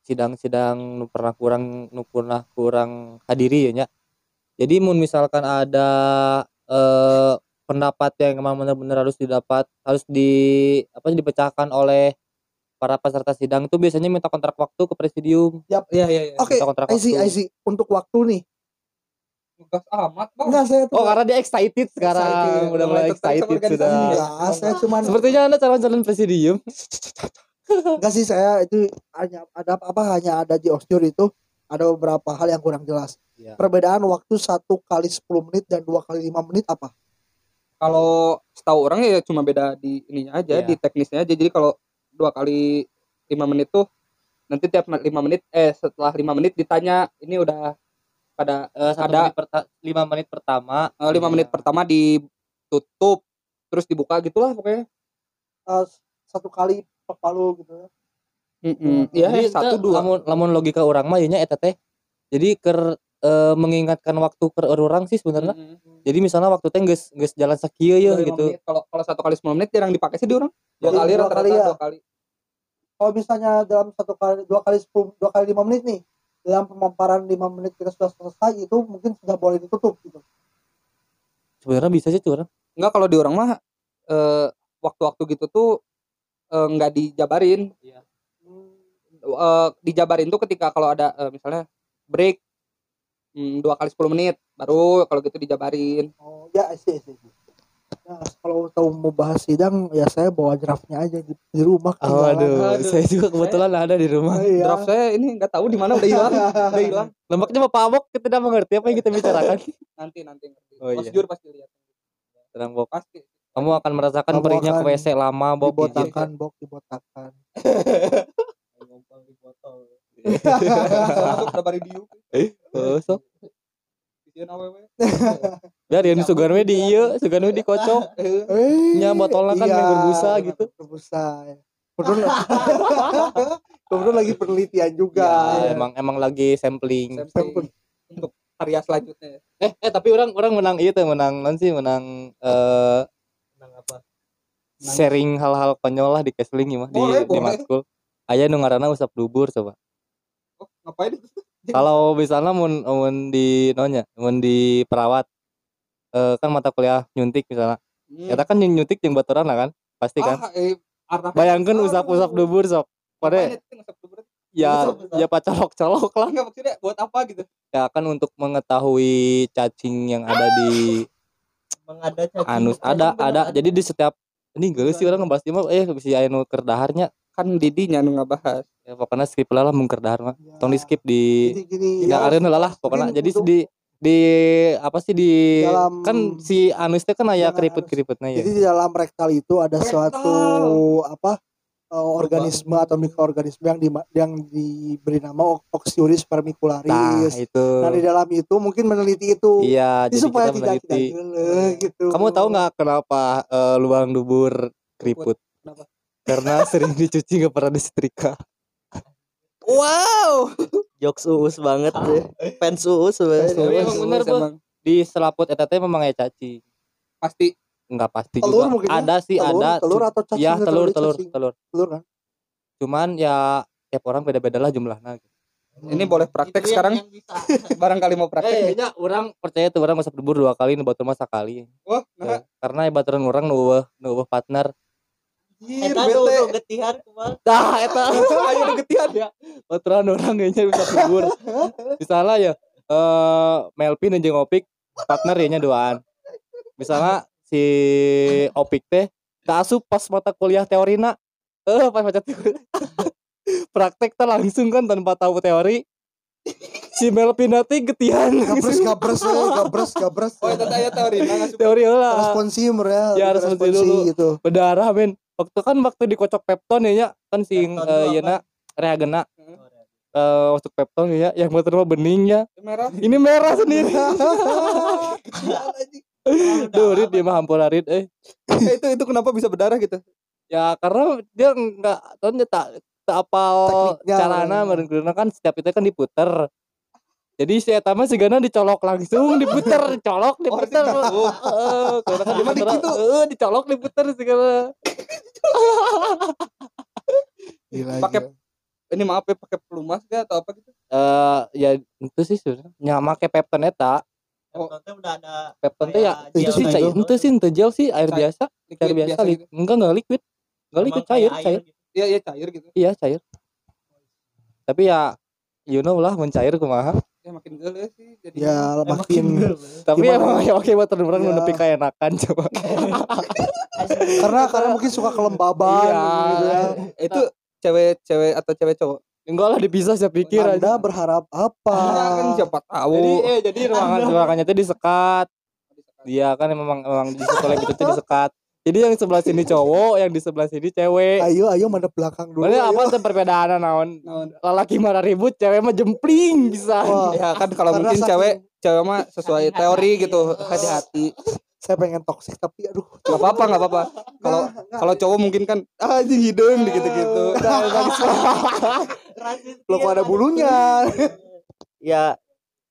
sidang-sidang nu pernah kurang nu pernah kurang hadiri ya Nya. jadi mun misalkan ada eh pendapat yang emang benar-benar harus didapat harus di apa sih, dipecahkan oleh para peserta sidang itu biasanya minta kontrak waktu ke presidium. Iya iya iya. Oke minta kontrak I see I see. Untuk waktu nih Tugas amat bang. Enggak saya tuh oh karena dia excited sekarang. Excited. udah mulai excited sudah. enggak saya cuman sepertinya anda calon-calon presidium. Enggak sih saya itu hanya ada apa hanya ada di Osjur itu ada beberapa hal yang kurang jelas. Iya. perbedaan waktu satu kali 10 menit dan dua kali lima menit apa? Kalau setahu orang ya cuma beda di ininya aja Iya. di teknisnya aja. Jadi kalau dua kali lima menit tuh nanti tiap lima menit eh setelah lima menit ditanya ini udah pada Eh, satu Ada. menit perta- lima menit pertama eh, lima Iya. menit pertama ditutup terus dibuka gitulah pokoknya Eh, satu kali palu gitu ya Mm-mm. Iya Jadi satu dua lamun, lamun logika orang mah nya eta teh jadi ker eh, mengingatkan waktu ke orang sih sebenarnya Mm-mm. jadi misalnya waktu teh geus geus jalan sakieu ya gitu kalau kalau satu kali 10 menit jarang dipakai sih di orang dua kali ya? dua kali kalau misalnya dalam satu kali dua kali sepuluh dua kali lima menit nih dalam pemaparan lima menit kita sudah selesai itu mungkin sudah boleh ditutup gitu. Sebenarnya bisa sih tuh orang enggak kalau di orang mah eh, waktu-waktu gitu tuh eh, nggak dijabarin. Eh, dijabarin tuh ketika kalau ada eh, misalnya break hmm, dua kali 10 menit baru kalau gitu dijabarin. Oh ya I see, I see. Nah, kalau tahu mau bahas sidang ya saya bawa draftnya aja di, di rumah oh, aduh Aduh. saya juga kebetulan ada di rumah. Iya. draft saya ini nggak tahu di mana udah hilang udah hilang. Nampaknya Bapak Abok kita tidak mengerti apa yang kita bicarakan. Nanti nanti ngerti Oh, iya. Jur pasti lihat. Tenang Bok pasti. Kamu akan merasakan Kamu perihnya ke akan WC lama Bok dibotakan bok dibotakan. Masuk udah bari diuk Oh, sok. Isian awewe biar yang sugan we di ieu sugan we di kocok. Eh Nya botolnya kan yang berbusa gitu. berbusa ya. kebetulan kebetulan lagi penelitian juga. Ya, emang emang lagi sampling. Sampling. Untuk karya selanjutnya. Eh eh tapi orang orang menang iya tuh menang non sih menang eh menang apa? Sharing hal-hal konyol lah di ya mah di Boleh, di matkul. Aya nu ngaranna usap dubur coba. Oh, ngapain itu? Kalau misalnya mun mun di nonya mun di perawat eh kan mata kuliah nyuntik misalnya. Hmm. kita kan nyuntik yang baturan lah kan pasti kan. Ah, eh, bayangkan usap-usap dubur sok pada ya ya pacolok colok lah. Enggak maksudnya buat apa gitu? Ya kan untuk mengetahui cacing yang ada di mengada cacing anus. ada bener ada. jadi di setiap ini gak sih orang ngebahas mah eh si aya nu kerdaharnya. Kan didinya nu ngabahas ya pokoknya skip lah lah mungker dahar mah. Ya. tong di skip di Jadi gini ya ya, karena lah lah pokoknya. Jadi di di apa sih di Dalam- kan si Anus teh kan aya Jangan keriput keriputnya ya Jadi di dalam rektal itu ada suatu apa eh, organisme atau mikroorganisme yang di, yang diberi nama Oxyuris nah vermicularis. itu Nah, di dalam itu mungkin meneliti itu. iya jadi supaya kita tidak tidak meneliti geleh gitu. kamu tahu nggak kenapa eh, lubang dubur keriput Kenapa? karena sering dicuci nggak pernah disetrika Wow. Jokes uus banget deh fans uus sebenarnya. Tapi emang bener, di selaput eta teh memang aya cacing Pasti. Nggak pasti Telur juga. mungkin ya? ada sih telur, ada. telur atau cacing ya telur telur cacing? telur. Telur kan? Cuman ya tiap orang beda-beda lah jumlahnya ini boleh praktek sekarang. Barangkali mau praktek. eh orang percaya tuh orang masa dubur dua kali nu batur mah sakali Wah, Ya, nah, karena baturan orang nu nu partner Eta bete. tuh tuh getihan kumaha Dah eta ayo nu getian ya. Baturan orang kayaknya bisa dubur. Misalnya ya eh Melvin jeung Opik partner ya nya duaan. Misalnya si Opik teh kaasup pas mata kuliah teorina. Eh pas mata teori. Praktek teh langsung kan tanpa tahu teori. Si Melvin nanti getian gabres gabres we, gabres gabres Oh, itu aya teori nah teori lah. responsi ya Ya, responsi dulu. gitu Berdarah men. Waktu kan waktu dikocok Pepton ya kan sing eh itu yeuna reagena eh untuk Pepton ya yang motor mah beningnya Merah. ini merah sendiri Duh, Rit dia mah hampura Rit eh. Eh, itu itu kenapa bisa berdarah gitu? Ya karena dia enggak tahu dia tak tak apal Tekniknya. carana meureun kan setiap itu kan diputer. Jadi si eta mah sigana dicolok langsung diputer, colok diputer. Heeh, karena kan Emang diputer. gitu? Heeh, dicolok diputer sigana. Pakai ini maaf ya pakai pelumas gak atau apa gitu? Eh ya itu sih sebenarnya. Nya make Pepton eta. Peptonnya udah ada Pepton ya Kayak itu sih cair. gitu. Itu sih teu gel sih air biasa, air Liquid biasa. gitu. Enggak enggak liquid. Enggak liquid cair, kayak cair. air gitu. Iya, iya cair gitu. Iya, cair. Tapi ya you know lah mencair kumaha. Ya makin gele sih jadi. ya makin Tapi emang ya oke buat orang Ya. menepi kayak enakan coba. karena karena mungkin suka kelembaban Iya. gitu ya. itu cewek-cewek atau cewek cowok. Enggak lah dipisah saya pikir Anda aja. berharap apa Ya kan siapa tahu. Jadi eh jadi ruangan ruangannya tuh disekat. Iya kan memang memang di sekolah itu tuh disekat. Jadi yang sebelah sini cowok, yang di sebelah sini cewek. ayo ayo mana belakang dulu Mana apa tuh perbedaan naon? Naon? Lelaki marah ribut, cewek mah jempling bisa. Wah, ya kan kalau Karena mungkin saking- cewek cewek mah sesuai teori gitu hati-hati saya pengen toksik tapi aduh nggak apa-apa nggak apa-apa kalau kalau cowok mungkin kan ah anjing hidung gitu-gitu Nah, bagus. lo kok ada bulunya ya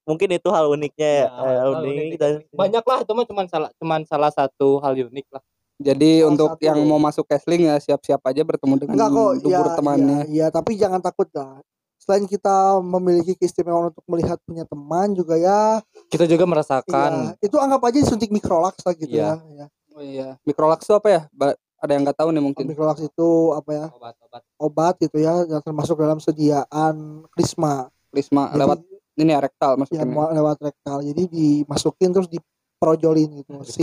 mungkin itu hal uniknya ya, Ya, hal hal unik unik. dan Banyak lah itu mah cuman salah cuman salah satu hal unik lah. Jadi Salah untuk satu. yang mau masuk casting ya siap-siap aja bertemu dengan enggak kok. ya, temannya. ya, ya tapi jangan takut lah selain kita memiliki keistimewaan untuk melihat punya teman juga ya, Kita juga merasakan. Ya itu anggap aja suntik mikrolax lah gitu Iya. ya, ya. oh iya. Mikrolax itu apa ya? Ba- ada yang nggak tahu nih mungkin. Mikrolax itu apa ya? Obat-obat. obat gitu ya yang termasuk dalam sediaan krisma. Prisma Jadi, lewat ini ya rektal ya, masukin mau lewat rektal. Jadi dimasukin terus diprojolin gitu. Si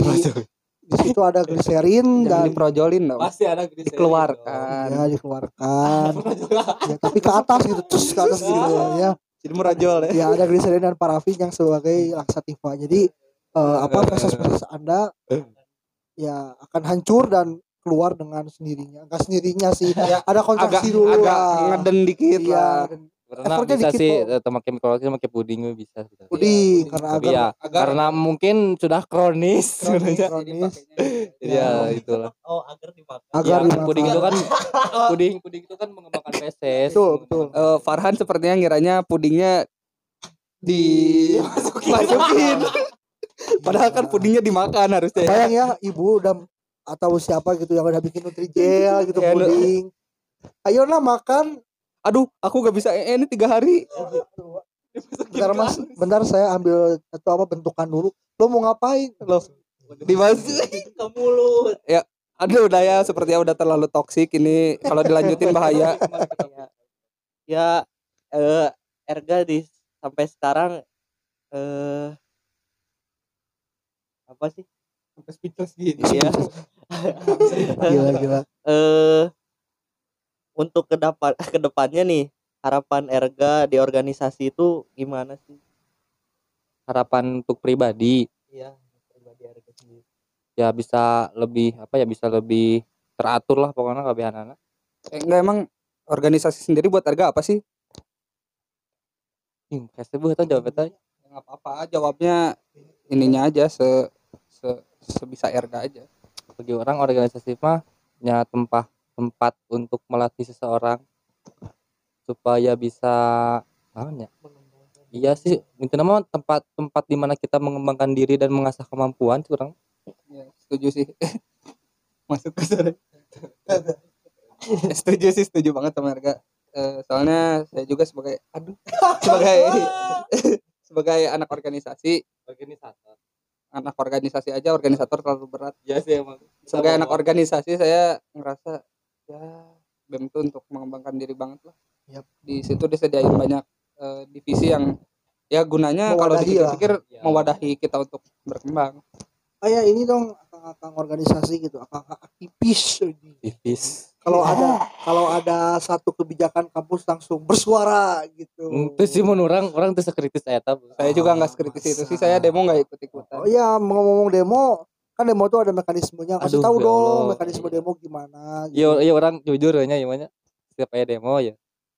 di situ ada gliserin dan diprojolin dong. Pasti ada gitu. dikeluarkan. ya dikeluarkan. Ya, tapi ke atas gitu. Terus ke atas gitu ya. Jadi merajol ya. Ya ada gliserin dan parafin yang sebagai laksativa. Jadi eh, apa feses-feses anda ya akan hancur dan keluar dengan sendirinya. Enggak sendirinya sih. Ya, ada agak kontraksi dulu agak lah. ngeden dikit iya lah Karena Effortnya bisa dikit sih kok. eh, pakai mikrologis pakai puding juga bisa. sebenarnya. puding Iya, karena Tapi agar ya agar karena mungkin sudah kronis sebenarnya. kronis Jadi Ya. ya itulah. oh agar dimakan agar Ya, kan dimakan. puding itu kan puding puding itu kan mengembangkan feses. betul betul Eh, Farhan sepertinya ngiranya pudingnya dimasukin. Padahal kan pudingnya dimakan harusnya. ya. sayang ya ibu udah atau siapa gitu yang udah bikin nutrijel gitu Ya, lu- puding ayo lah makan Aduh, aku gak bisa eh, ini tiga hari. bentar mas bentar saya ambil atau apa bentukan dulu lo mau ngapain Loh, dimasukin. ke mulut Aduh, udah ya sepertinya udah terlalu toksik ini. Kalau dilanjutin bahaya. ya eh Erga di sampai sekarang eh apa sih Sampai speechless gitu. ya gila gila eh untuk ke depan ke depannya nih harapan Erga di organisasi itu gimana sih? harapan untuk pribadi Iya, pribadi Erga sendiri. ya bisa lebih apa ya bisa lebih teratur lah pokoknya kabeh anak Eh, enggak emang organisasi sendiri buat harga apa sih? Ih, kasih bu itu jawab eta. Ya, nggak apa-apa jawabnya ininya aja se, se sebisa erga aja. bagi orang organisasi mah ya tempat tempat untuk melatih seseorang supaya bisa namanya iya sih intinya mah tempat tempat di mana kita mengembangkan diri dan mengasah kemampuan sih orang Ya, setuju sih. Masuk ke sana. setuju sih, setuju banget sama harga. Eh, soalnya saya juga sebagai aduh sebagai sebagai anak organisasi organisator anak organisasi aja organisator terlalu berat ya sih emang sebagai anak organisasi saya ngerasa ya BEM itu untuk mengembangkan diri banget lah Yap. di situ disediain banyak eh, divisi yang ya gunanya kalau Mewadahi lah. dipikir Ya. mewadahi kita untuk berkembang kayak ini dong akang-akang organisasi gitu akang-akang aktivis tipis kalau ada kalau ada satu kebijakan kampus langsung bersuara gitu itu sih mun orang orang tuh sekritis eta Bu. saya juga nggak Ah, sekritis itu sih saya demo nggak ikut ikutan oh iya ngomong-ngomong demo kan demo tuh ada mekanismenya kasih Aduh, tahu ya dong Allah. mekanisme demo gimana iya gitu. iya orang jujur nya gimana setiap aya demo ya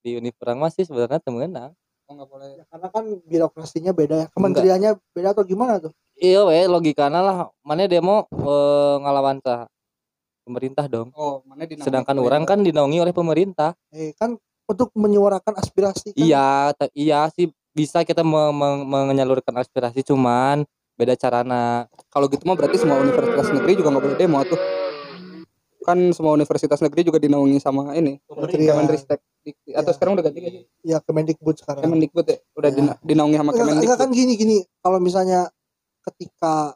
di univ orang masih sebenarnya temenang oh, nggak boleh. Ya, karena kan birokrasinya beda ya kementeriannya beda atau gimana tuh? Iya we logikana lah. Mana demo eh, ngalawan sah pemerintah dong. Oh mana sedangkan orang kan dinaungi oleh pemerintah. Eh kan untuk menyuarakan aspirasi kan? Iya iya sih bisa kita me- me- menyalurkan aspirasi cuman beda carana kalau gitu mah berarti semua universitas negeri juga nggak boleh demo tuh kan semua universitas negeri juga dinaungi sama ini Kementerian. Kemenristek Dikti. atau Iya. sekarang udah ganti sih ya Kemendikbud sekarang Kemendikbud ya udah Iya. dina- dinaungi sama Enggak, enggak Kemendikbud kan gini gini kalau misalnya ketika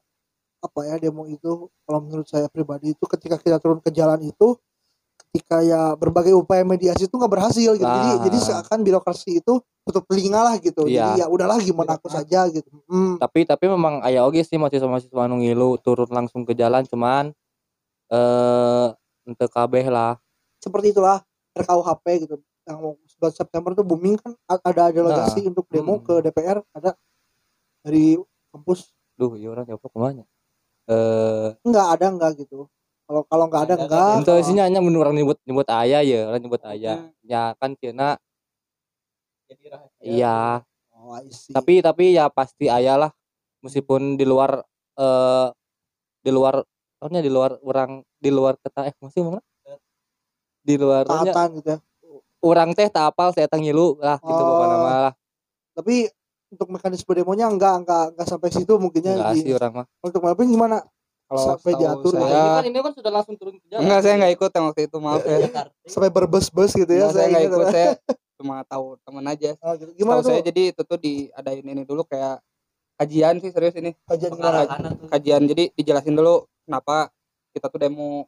apa ya demo itu kalau menurut saya pribadi itu ketika kita turun ke jalan itu ya berbagai upaya mediasi itu nggak berhasil gitu. Jadi Ah. jadi seakan birokrasi itu tutup telinga lah gitu. Iya. jadi ya udahlah gimana aku saja gitu. Hmm. tapi tapi memang aya oge sih mahasiswa-mahasiswa anu ngilu turun langsung ke jalan cuman eh untuk kabeh lah. Seperti itulah RKUHP gitu. Yang mau 11 September tuh booming kan ada delegasi untuk demo Hmm. ke DPR ada dari kampus. Duh iya orang jawab ke mana? Eh. Enggak ada enggak gitu kalau kalau enggak ada enggak itu isinya hanya mun orang nyebut nyebut ayah ya orang nyebut Hmm. ayah ya kan kena Jadi rahasia. iya. Oh, tapi tapi ya pasti ayah lah. Meskipun di luar eh di luar soalnya di luar orang di luar kata eh masih mana di luarnya taatan gitu ya. orang teh tak apal saya ngilu lah gitu Oh. pokoknya malah tapi untuk mekanisme demonya enggak enggak enggak sampai situ mungkinnya enggak di, sih orang mah. Untuk mapping gimana kalau sampai diatur saya ini kan sudah langsung turun ke jalan. Enggak saya nggak ikut yang waktu itu maaf ya. Sampai berbes-bes gitu ya Enggak, saya nggak ingat. ikut saya cuma tahu temen aja. Oh, gitu. gimana Tahu saya jadi itu tuh diadain ini dulu kayak kajian sih serius ini. Kajian gimana? Kajian jadi dijelasin dulu kenapa kita tuh demo.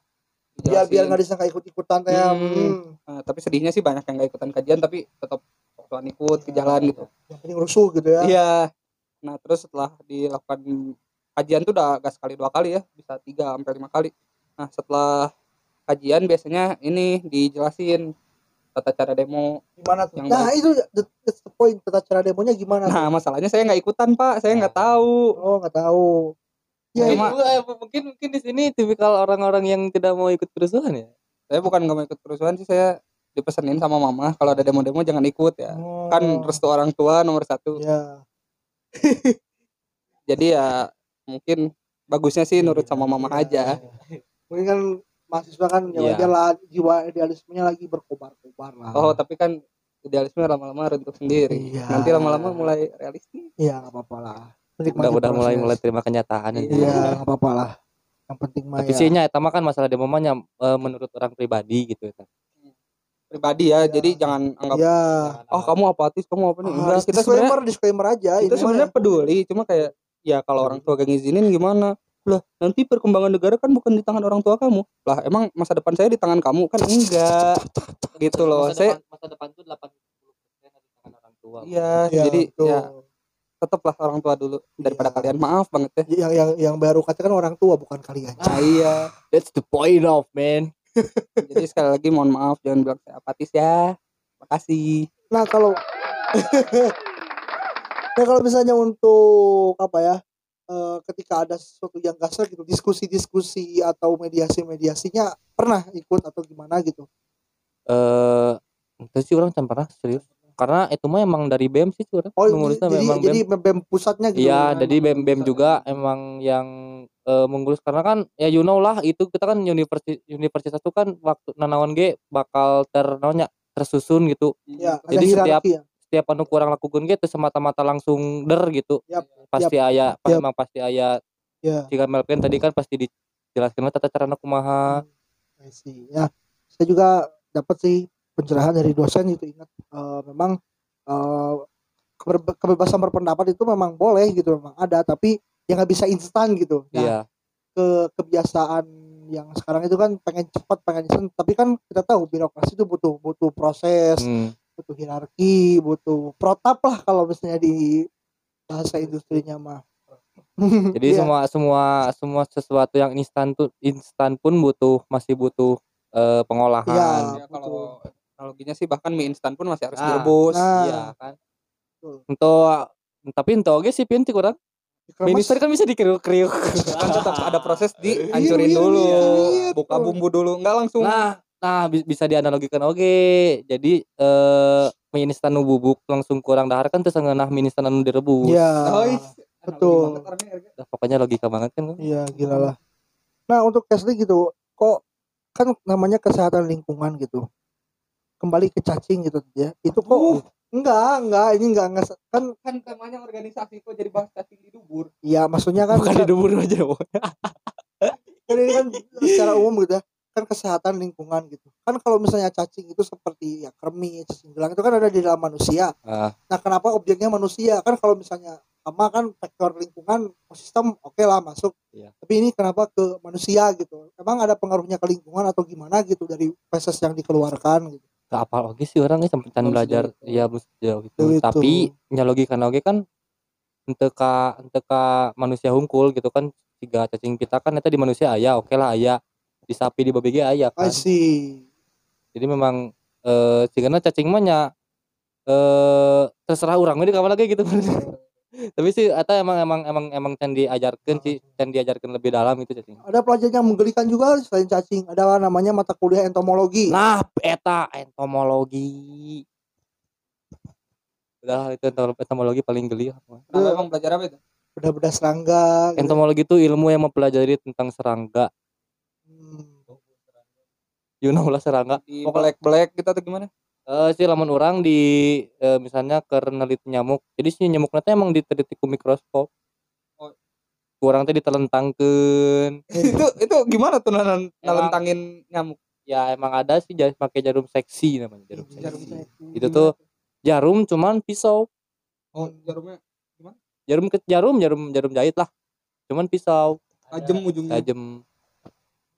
Biar biar nggak disangka ikut ikutan kayak Hmm. hmm. Nah, tapi sedihnya sih banyak yang nggak ikutan kajian tapi tetap waktuan ikut ke jalan gitu. Yang penting rusuh gitu ya. Iya. Nah terus setelah dilakukan kajian tuh udah gak sekali dua kali ya bisa tiga sampai lima kali. Nah setelah kajian biasanya ini dijelasin tata cara demo gimana tuh? Yang nah itu the, that's the point tata cara demonya gimana tuh? nah masalahnya saya nggak ikutan pak. Saya nggak tahu. Oh nggak tahu. Ya Cuma- juga, eh, mungkin mungkin di sini tipikal orang-orang yang tidak mau ikut kerusuhan ya? Saya bukan nggak mau ikut kerusuhan sih saya dipesenin sama mama. Kalau ada demo-demo jangan ikut ya. Oh. kan restu orang tua nomor satu. Ya. Jadi ya mungkin bagusnya sih nurut sama mama aja. Mungkin kan mahasiswa kan ya Iya. wajar lah jiwa idealismenya lagi berkobar-kobar lah. Oh tapi kan idealisme lama-lama runtuh sendiri. Iya. nanti lama-lama mulai realistis. Iya nggak apa-apa lah. Udah udah mulai mulai terima kenyataan Iya. iya nggak apa-apa lah. Yang penting mah tapi ya. sihnya kan masalah demo mah nya, eh, menurut orang pribadi gitu ya pribadi ya jadi jangan anggap ya oh kamu apatis kamu apa nih? Ah, enggak kita sebenarnya disclaimer disclaimer aja kita ini sebenarnya mah- peduli cuma kayak ya kalau orang tua gak ngizinin gimana? Lah nanti perkembangan negara kan bukan di tangan orang tua kamu. Lah emang masa depan saya di tangan kamu? Kan enggak. Gitu loh. Masa saya depan, masa depan tuh 80% ada di tangan orang tua. Iya Iya, jadi betul. ya tetaplah orang tua dulu. Daripada Iya. kalian maaf banget ya. Yang yang yang bayar UKT kan orang tua bukan kalian. Nah, iya. That's the point of man. Jadi sekali lagi mohon maaf jangan bilang saya apatis ya. Makasih. Nah kalau Nah kalau misalnya untuk apa ya eh, ketika ada sesuatu yang kasar gitu diskusi-diskusi atau mediasi-mediasinya pernah ikut atau gimana gitu? Eh itu sih orang pernah serius. Karena itu mah emang dari BEM sih orang oh mengurusnya jadi memang jadi BEM BEM pusatnya gitu? Iya ya? jadi BEM BEM juga emang yang eh, mengurus. Karena kan ya you know lah itu kita kan universitas universitas itu kan waktu nanaon ge bakal ter naonnya, tersusun gitu. Ya ada Jadi setiap- ya setiap anu kurang lakukan gitu semata-mata langsung der gitu Yap, pasti aya yap. emang pasti aya ya jika Melvin tadi kan pasti dijelaskan tata cara kumaha see. ya saya juga dapat sih pencerahan dari dosen itu ingat eh, memang keberbe- kebebasan berpendapat itu memang boleh gitu memang ada tapi yang nggak bisa instan gitu Nah, iya ke kebiasaan yang sekarang itu kan pengen cepat pengen instan tapi kan kita tahu birokrasi itu butuh butuh proses Hmm. Butuh hierarki butuh protap lah kalau misalnya di bahasa industrinya mah jadi Iya. semua semua semua sesuatu yang instan tuh instan pun butuh masih butuh eh, pengolahan Iya. Ya, kalau analoginya sih bahkan mie instan pun masih harus Nah, direbus. nah. iya kan Betul. untuk tapi untuk oke sih pinti kurang minister kan bisa dikriuk-kriuk kan tetap ada proses dihancurin Iya, iya, dulu, iya, iya, buka bumbu dulu, nggak langsung. nah nah bi- bisa dianalogikan oke jadi eh mie instan nu bubuk langsung kurang dahar kan terus ngeunah mie instan anu direbus ya Oh, iya. betul. Erga. Dah, pokoknya logika banget kan Iya gila lah. Nah untuk Kesli gitu, kok kan namanya kesehatan lingkungan gitu. Kembali ke cacing gitu ya. Itu kok Uh. enggak enggak ini enggak enggak kan kan temanya organisasi kok jadi bahas cacing di dubur. ya maksudnya kan bukan di dubur aja kan ini kan secara umum gitu ya kan kesehatan lingkungan gitu kan kalau misalnya cacing itu seperti ya kermi cacing gelang itu kan ada di dalam manusia Ah. nah kenapa objeknya manusia kan kalau misalnya sama kan faktor lingkungan ekosistem oke lah masuk Iya. tapi ini kenapa ke manusia gitu emang ada pengaruhnya ke lingkungan atau gimana gitu dari feses yang dikeluarkan gitu Gak apa lagi sih orang sampai can belajar sejauh itu. ya sejauh itu. Itu. Tapi nyalogi kan oke kan untuk ka untuk ka manusia hungkul gitu kan tiga cacing pita kan itu di manusia aya oke lah aya di sapi di babi ge aya I kan. see Jadi memang eh sehingga cacing mah eh terserah orang ini kapan lagi gitu. Tapi sih eta emang emang emang emang can diajarkeun sih, can diajarkeun lebih dalam itu cacing. ada pelajaran yang menggelikan juga selain cacing ada namanya mata kuliah entomologi Nah, eta entomologi. Udah itu entom- entomologi paling geli. Kenapa emang belajar apa itu? beda-beda serangga gitu. Entomologi itu ilmu yang mempelajari tentang serangga. Hmm. You know lah serangga. Di Pokoknya- black black kita tuh gimana? Eh sih lamun orang di eh, misalnya ke neliti nyamuk. Jadi si nyamuk nanti emang diteliti ku mikroskop. Oh. Kurang teh ditelentangkeun. itu itu gimana tuh nalan- nalentangin nyamuk? Ya emang ada sih jas- pakai jarum seksi namanya jarum seksi. Jarum seksi. Itu tuh jarum cuman pisau. Oh, jarumnya Jarum ke jarum jarum jarum jahit lah. Cuman pisau tajam ujungnya. tajam.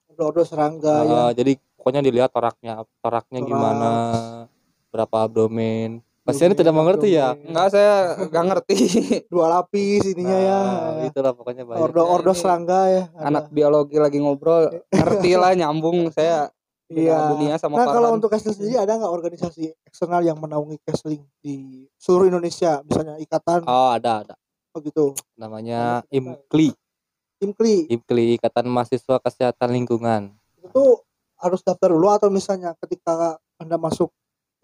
Odo-odo serangga ya Uh, jadi pokoknya dilihat toraknya toraknya Toraks. gimana berapa abdomen. Pasiennya tidak mengerti ya. Enggak, saya enggak ngerti. dua lapis ininya ya. Nah, itulah pokoknya banyak ordo-ordo Ini serangga ya. Ada. Anak biologi lagi ngobrol, ngerti lah nyambung saya Iya. dunia sama Nah kalau untuk Kesling sendiri ada nggak organisasi eksternal yang menaungi Kesling di seluruh Indonesia? Misalnya ikatan. Oh ada ada. Oh gitu. Namanya IMKLI. Imkli. IMKLI Ikatan Mahasiswa Kesehatan Lingkungan. Itu harus daftar dulu atau misalnya ketika anda masuk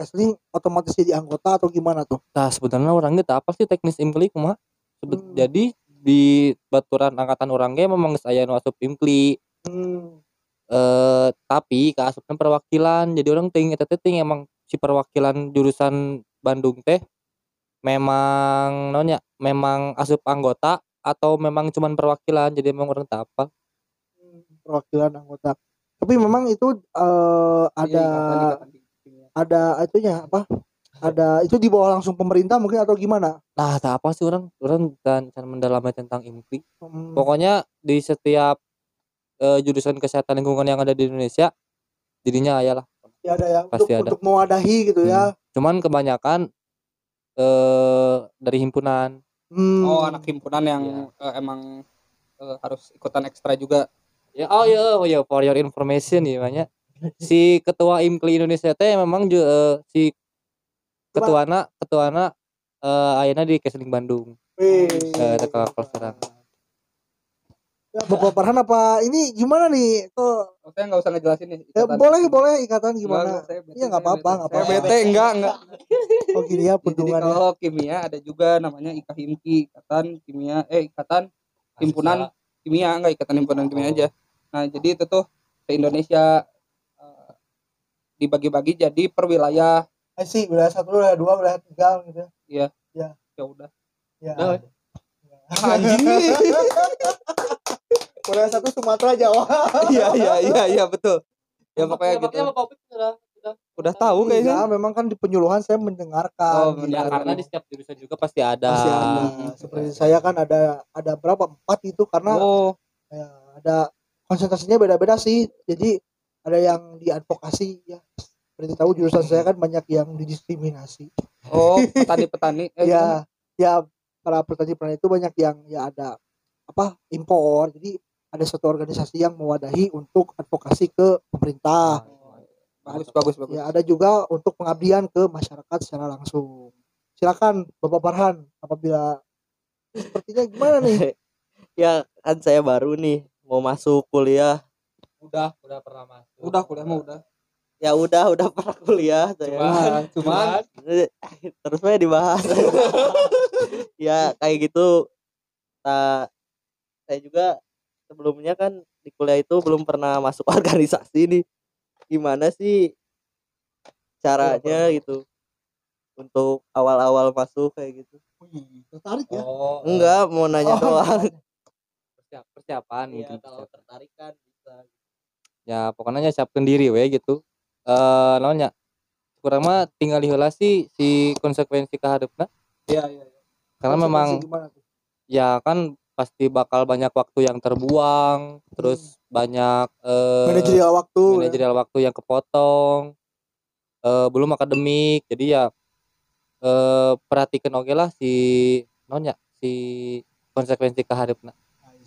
Kesling otomatis jadi anggota atau gimana tuh? Nah sebenarnya orangnya tak apa sih teknis IMKLI kumaha Sebe- Hmm. jadi di baturan angkatan orangnya memang saya nu asup IMKLI hmm. eh tapi keasupnya perwakilan. Jadi orang ting eta teh ting emang si perwakilan jurusan Bandung teh memang nonya memang asup anggota atau memang cuman perwakilan. Jadi emang orang tak apa perwakilan anggota tapi memang itu eh, Iya, ada ikatan- ikatan. ada itunya apa ada itu di bawah langsung pemerintah mungkin atau gimana nah tak apa sih orang orang dan cara mendalami tentang IMPI Hmm. pokoknya di setiap eh, jurusan kesehatan lingkungan yang ada di Indonesia jadinya ayalah ya ada ya Pasti untuk, ada. untuk mewadahi gitu ya cuman kebanyakan eh dari himpunan Hmm. Oh, anak himpunan yang eh, emang eh, harus ikutan ekstra juga. Ya oh ya oh ya for your information ya banyak si ketua IMKLI Indonesia teh memang ju- eh, si ketuana ketuana eh ayeuna di Kesling Bandung. Eh, teka Serang. Ya, Bapak Farhan apa ini gimana nih? Kok Oh, saya nggak usah ngejelasin nih. ya, boleh boleh ikatan gimana? Iya, nggak apa-apa, nggak apa-apa. bete enggak enggak. Oh gini ya peruntungannya. kalau kimia ada juga namanya IKHIMKI, Ikatan Kimia eh Ikatan Himpunan Kimia, enggak Ikatan Himpunan Kimia Oh. aja. Nah, jadi itu tuh se Indonesia eh, dibagi-bagi jadi per wilayah. Eh sih, wilayah satu, wilayah dua, wilayah tiga gitu. Ya Ya. udah. Ya. Udah, Anjing. wilayah satu Sumatera Jawa. Iya iya iya iya betul. Ya pokoknya gitu. Bapak Opik sudah sudah Udah tahu kayaknya. Iya, memang kan di penyuluhan saya mendengarkan. Oh, ya karena di setiap jurusan juga pasti ada. Masih ada. Seperti saya kan ada ada berapa empat itu karena Oh, ya, ada konsentrasinya beda-beda sih. Jadi ada yang diadvokasi ya. Seperti tahu jurusan saya kan banyak yang didiskriminasi. oh petani-petani. Eh, ya, ya para petani-petani itu banyak yang ya ada apa impor. Jadi ada satu organisasi yang mewadahi untuk advokasi ke pemerintah. Bagus bagus bagus. Ya ada juga untuk pengabdian ke masyarakat secara langsung. Silakan Bapak Farhan apabila sepertinya gimana nih? ya kan saya baru nih mau masuk kuliah Udah, udah pernah masuk. Udah kuliah mah udah. ya udah udah pernah kuliah saya Cuman, Cuman terus saya dibahas ya kayak gitu nah, saya juga sebelumnya kan di kuliah itu belum pernah masuk organisasi nih gimana sih caranya gitu untuk awal-awal masuk kayak gitu? Wih, tertarik ya? Oh, enggak mau nanya Oh, doang. persiap- persiapan Iya, kalau persiapan. tertarik kan bisa. Ya pokoknya siapkan diri we gitu. Eh naonnya kurang mah tinggal diheula sih si konsekuensi keharapna iya iya. iya. karena memang ya kan pasti bakal banyak waktu yang terbuang terus banyak eh manajerial waktu ya. manajerial waktu yang kepotong eh belum akademik jadi ya eh perhatikan oke lah si nonya si konsekuensi keharapna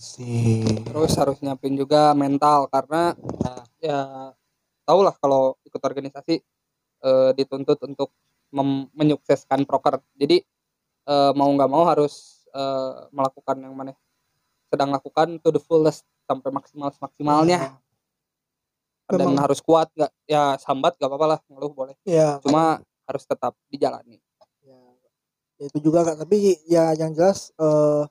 sih Terus harus nyiapin juga mental karena Nah. ya tau lah kalau ikut organisasi eh, dituntut untuk mem- menyukseskan proker. Jadi eh, mau nggak mau harus eh, melakukan yang mana sedang lakukan to the fullest sampai maksimal maksimalnya dan Memang. harus kuat nggak? Ya sambat nggak apa-apa lah ngeluh boleh. Ya. Cuma harus tetap dijalani. Ya, ya itu juga kak. Tapi ya yang jelas eh,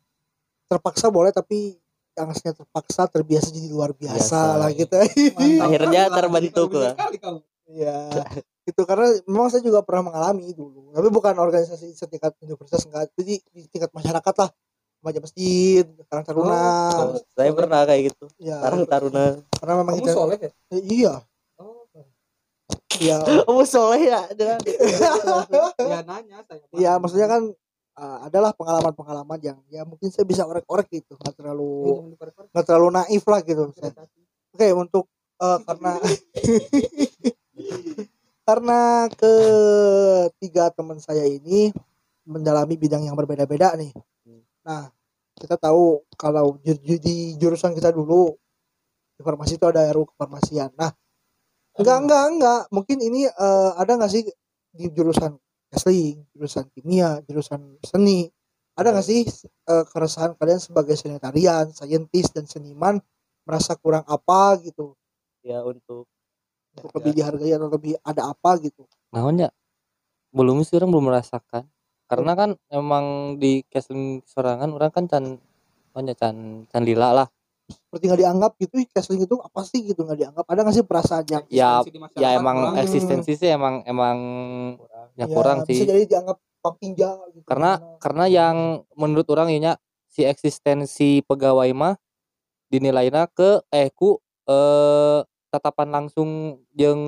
terpaksa boleh tapi yang aslinya terpaksa terbiasa jadi luar biasa Biasa, lah iya. gitu. Akhirnya terbentuk lah. ya. Itu karena memang saya juga pernah mengalami dulu. Tapi bukan organisasi setingkat universitas enggak. Jadi di tingkat masyarakat lah remaja masjid karang taruna. Oh, saya pernah kayak gitu. Ya. Karang Taruna. Karena memang kamu kita soleh ya? Eh, iya. Iya. Kamu soleh ya? Ada. ya nanya saya. Iya, maksudnya kan uh, adalah pengalaman-pengalaman yang ya mungkin saya bisa orek-orek gitu, nggak terlalu nggak terlalu naif lah gitu. Saya- Oke, untuk uh, karena karena ketiga teman saya ini mendalami bidang yang berbeda-beda nih. Nah, kita tahu kalau di jurusan kita dulu di farmasi itu ada RU kefarmasian. Nah, enggak enggak enggak, mungkin ini eh, ada nggak sih di jurusan wrestling, jurusan kimia, jurusan seni. Ada nggak sih eh, keresahan kalian sebagai sanitarian, saintis dan seniman merasa kurang apa gitu ya untuk untuk lebih dihargai atau lebih ada apa gitu? naonnya belum sih orang belum merasakan karena kan emang di casting sorangan orang kan can naonnya can can lila lah Seperti nggak dianggap gitu, wrestling itu apa sih gitu nggak dianggap? Ada nggak sih perasaan yang Ya, ya emang kurang. eksistensi sih emang emang ya kurang bisa sih jadi dianggap pampinja gitu. karena karena yang menurut orang ya si eksistensi pegawai mah dinilainya ke eh ku eh tatapan langsung yang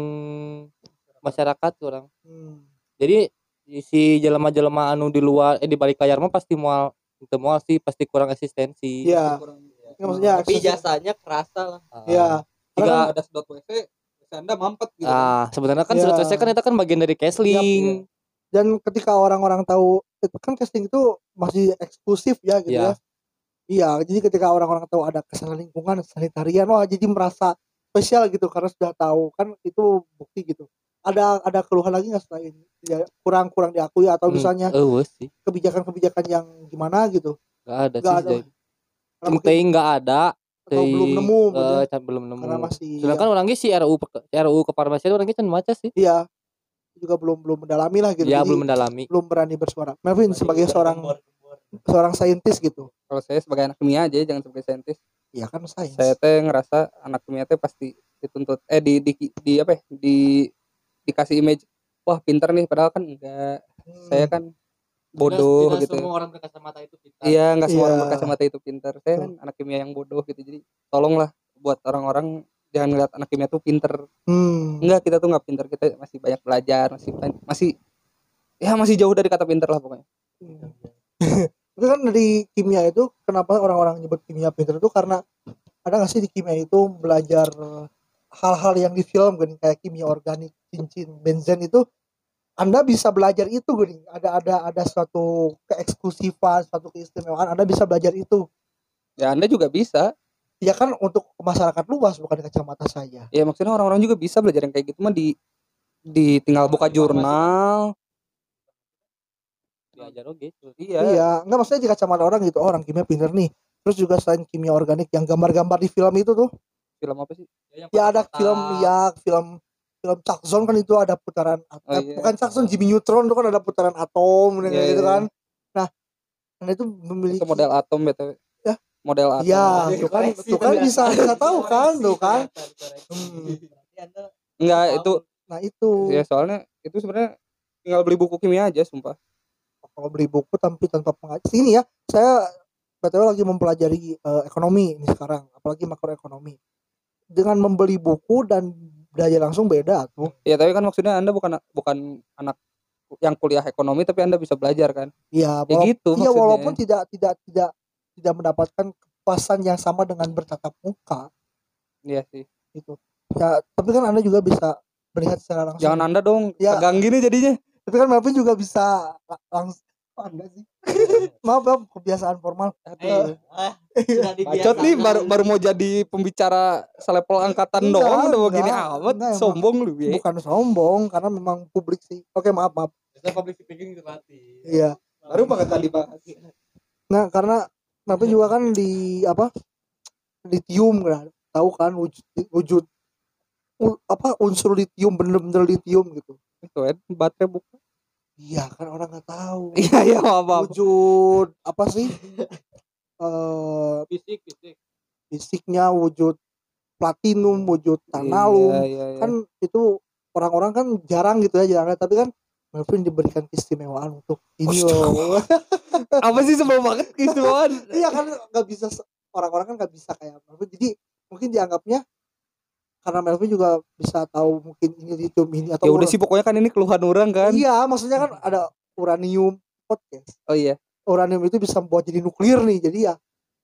masyarakat orang Hmm. jadi si jelema-jelema anu di luar eh di balik layar mah pasti mual itu mual sih pasti kurang eksistensi. Iya, Kurang- Ya, maksudnya tapi jasanya kerasa lah. Ah, Iya. jika Kalau ada sedot WC anda mampet gitu ah sebenarnya kan Iya. surat WC kan itu kan bagian dari casling dan ketika orang-orang tahu itu kan casting itu masih eksklusif ya gitu Iya. ya. Iya jadi ketika orang-orang tahu ada kesalahan lingkungan sanitarian wah jadi merasa spesial gitu karena sudah tahu. Kan itu bukti gitu ada ada keluhan lagi nggak selain ya, kurang kurang diakui atau Hmm, misalnya sih. kebijakan-kebijakan yang gimana gitu? Nggak ada nggak sih ada mungkin- nggak ada atau belum teuing, nemu eh, can- belum nemu. Karena masih sedangkan orangnya si RU pe- RU kefarmasian orangnya can maca sih. Iya juga belum belum mendalami lah gitu. Ya Jadi belum mendalami. belum berani bersuara. Melvin sebagai seorang seorang saintis gitu. Kalau saya sebagai anak kimia aja jangan sebagai saintis. Ya kan sains. Saya teh ngerasa anak kimia teh pasti dituntut eh di di, di apa ya? Di dikasih image wah pinter nih padahal kan enggak. Hmm. saya kan bodoh Tidak- tidak gitu. semua orang berkacamata itu pintar. Iya nggak semua orang Iya. berkacamata itu pinter saya kan anak kimia yang bodoh gitu jadi tolonglah buat orang-orang jangan ngeliat anak kimia tuh pinter Hmm. enggak kita tuh nggak pinter kita masih banyak belajar masih masih ya masih jauh dari kata pinter lah pokoknya. Itu kan dari kimia itu kenapa orang-orang nyebut kimia pinter itu karena ada nggak sih di kimia itu belajar hal-hal yang di film gini kayak kimia organik, cincin, benzen itu Anda bisa belajar itu gini. Ada ada ada suatu keeksklusifan, suatu keistimewaan Anda bisa belajar itu. ya anda juga bisa Ya kan untuk masyarakat luas bukan di kacamata saya. ya maksudnya orang-orang juga bisa belajar yang kayak gitu mah di di tinggal buka jurnal diajar oke gitu. iya Iya, nggak maksudnya di kacamata orang gitu. Oh, orang kimia pinter nih. Terus juga selain kimia organik yang gambar-gambar di film itu tuh film apa sih ya ada film ya film film Saxon kan itu ada putaran at- Oh, eh, iya. bukan Saxon Jimmy Neutron itu kan ada putaran atom dan Iya, gitu iya. kan nah anda itu memiliki itu model atom btw Ya. model atom Iya, tuh kan, tuh kan bisa bisa tahu kan, tuh kan. Hmm. enggak itu Nah itu ya soalnya itu sebenarnya tinggal beli buku kimia aja sumpah kalau beli buku tapi tanpa pengajar ini ya, saya btw lagi mempelajari eh, ekonomi ini sekarang, apalagi makroekonomi. Dengan membeli buku dan belajar langsung beda tuh. ya tapi kan maksudnya anda bukan bukan anak yang kuliah ekonomi tapi anda bisa belajar kan Iya, ya gitu iya walaupun tidak tidak tidak tidak mendapatkan kepuasan yang sama dengan bertatap muka. iya sih gitu ya tapi kan anda juga bisa melihat secara langsung jangan anda dong Ya. tegang gini jadinya tapi kan Melvin juga bisa la- langsung oh, enggak sih? Maaf ya kebiasaan formal. Eh, ah, sudah Bacot nih baru baru mau jadi pembicara selevel angkatan Enggak, doang udah begini enggak, amat enggak, sombong lu ya bukan sombong karena memang publik sih. Oke maaf maaf. Saya public speaking terlatih. iya. Baru banget tadi bahas nah karena Melvin juga kan di apa litium kan. Tahu kan wujud wujud u- apa unsur litium bener-bener litium gitu. Itu kan baterai bukan iya kan orang nggak tahu. Iya iya maaf maaf. Wujud apa sih? Eh Fisik, fisik. fisiknya wujud platinum wujud tanalum Iya, iya, iya. kan itu orang-orang kan jarang gitu ya jarang tapi kan Melvin diberikan keistimewaan untuk ini loh. Apa sih sebel banget keistimewaan? Iya kan nggak bisa orang-orang kan nggak bisa kayak Melvin. Jadi mungkin dianggapnya karena Melvin juga bisa tahu mungkin ini lithium ini atau ya udah sih pokoknya kan ini keluhan orang kan. Iya maksudnya kan ada uranium podcast. Oh iya. Uranium itu bisa membuat jadi nuklir nih jadi ya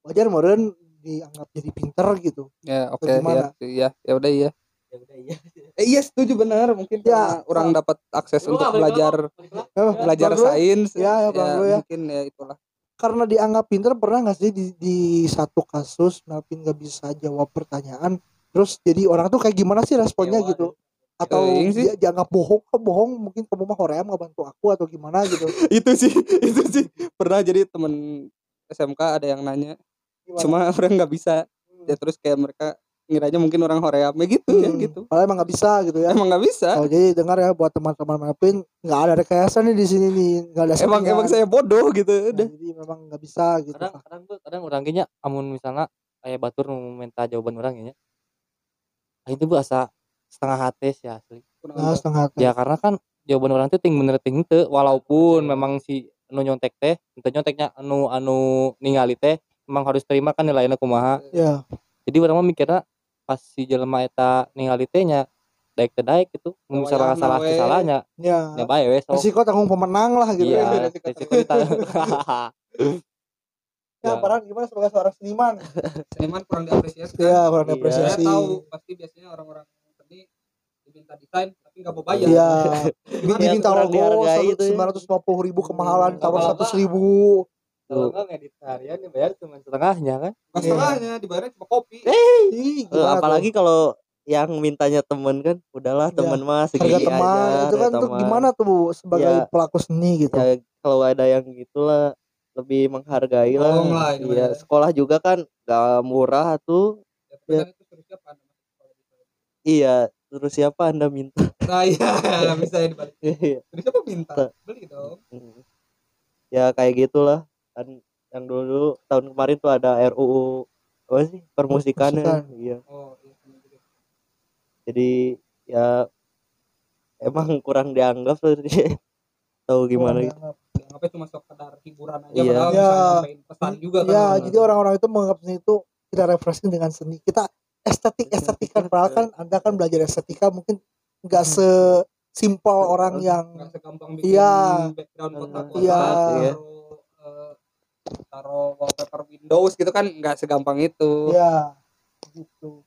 wajar meren dianggap jadi pinter gitu. Ya oke Bagaimana? ya iya ya udah iya. Ya udah iya. eh, iya setuju benar mungkin Ya, ya orang dapat akses Lu untuk belajar. Eh, belajar Bang Bro, sains. Ya, ya, Bang Bro, ya. mungkin ya itulah. Karena dianggap pinter pernah nggak sih di, di satu kasus Melvin nggak bisa jawab pertanyaan terus jadi orang tuh kayak gimana sih responnya Kecewa gitu? atau Eh, sih. dia dianggap bohong? Kok bohong? Mungkin kamu mah hoream nggak bantu aku atau gimana gitu. Itu sih itu sih. Pernah jadi temen SMK ada yang nanya Gimana? cuma orang nggak bisa. Ya terus kayak mereka ngiranya mungkin orang Hoream ya gitu ya Hmm, gitu. Padahal emang nggak bisa gitu ya. Emang nggak bisa. Oh jadi dengar ya buat teman-teman Melvin nggak ada rekayasa nih di sini nih nggak ada emang emang saya bodoh gitu Nah, udah. jadi memang nggak bisa gitu kadang kadang tuh kadang orang kayaknya amun misalnya kayak batur mau minta jawaban orang ya itu bu asa setengah hati sih asli. Nah, setengah hati. ya karena kan jawaban orang tuh ting bener ting teu walaupun memang si anu nyontek teh ente nyonteknya anu anu ningali teh memang harus terima kan nilainya kumaha. Ya. Jadi orang mah mikirnya pas si jelema eta ningali teh nya daek teh daek gitu mun misalnya salah we. salahnya. Ya. Ya bae we sok. Resiko tanggung pemenang lah gitu. Iya ya resiko ditanggung ya Ya. padahal gimana sebagai seorang seniman? Seniman kurang diapresiasi ya kurang Iya. apresiasi saya tahu pasti biasanya orang-orang seni diminta desain tapi nggak mau bayar. Iya, ya, diminta logo dihargai itu ya. sembilan ratus lima puluh ribu kemahalan Hmm, tawar seratus ribu. kalau enggak ngedit harian dibayar cuma setengahnya kan? Nggak setengahnya dibayarnya cuma kopi. Ih, Eh, gimana apalagi kalau yang mintanya temen kan udahlah Ya, temen mah segini harga teman aja itu kan harga tuh teman. gimana tuh sebagai Ya. pelaku seni gitu? Ya kalau ada yang gitulah lebih menghargai lah Tolong lah, iya bener. sekolah juga kan gak murah tuh Ya, sana? iya terus siapa anda minta Nah iya bisa ya dibalik. Iya. Terus siapa minta? Beli dong. Ya kayak gitulah kan yang dulu tahun kemarin tuh ada RUU apa sih permusikan Permusikan. iya Oh iya. jadi ya emang kurang dianggap tuh tahu gimana Orang gitu dianggap. Dianggapnya cuma sekedar hiburan aja Iya. padahal Ya. bisa nyampein pesan juga kan. ya orang. jadi orang-orang itu menganggap seni itu kita refreshing dengan seni kita estetik estetikan padahal kan anda kan belajar estetika mungkin nggak sesimpel orang yang nggak segampang bikin Iya. background kotak-kotak Iya. taruh, eh, taruh wallpaper Windows gitu kan nggak segampang itu ya gitu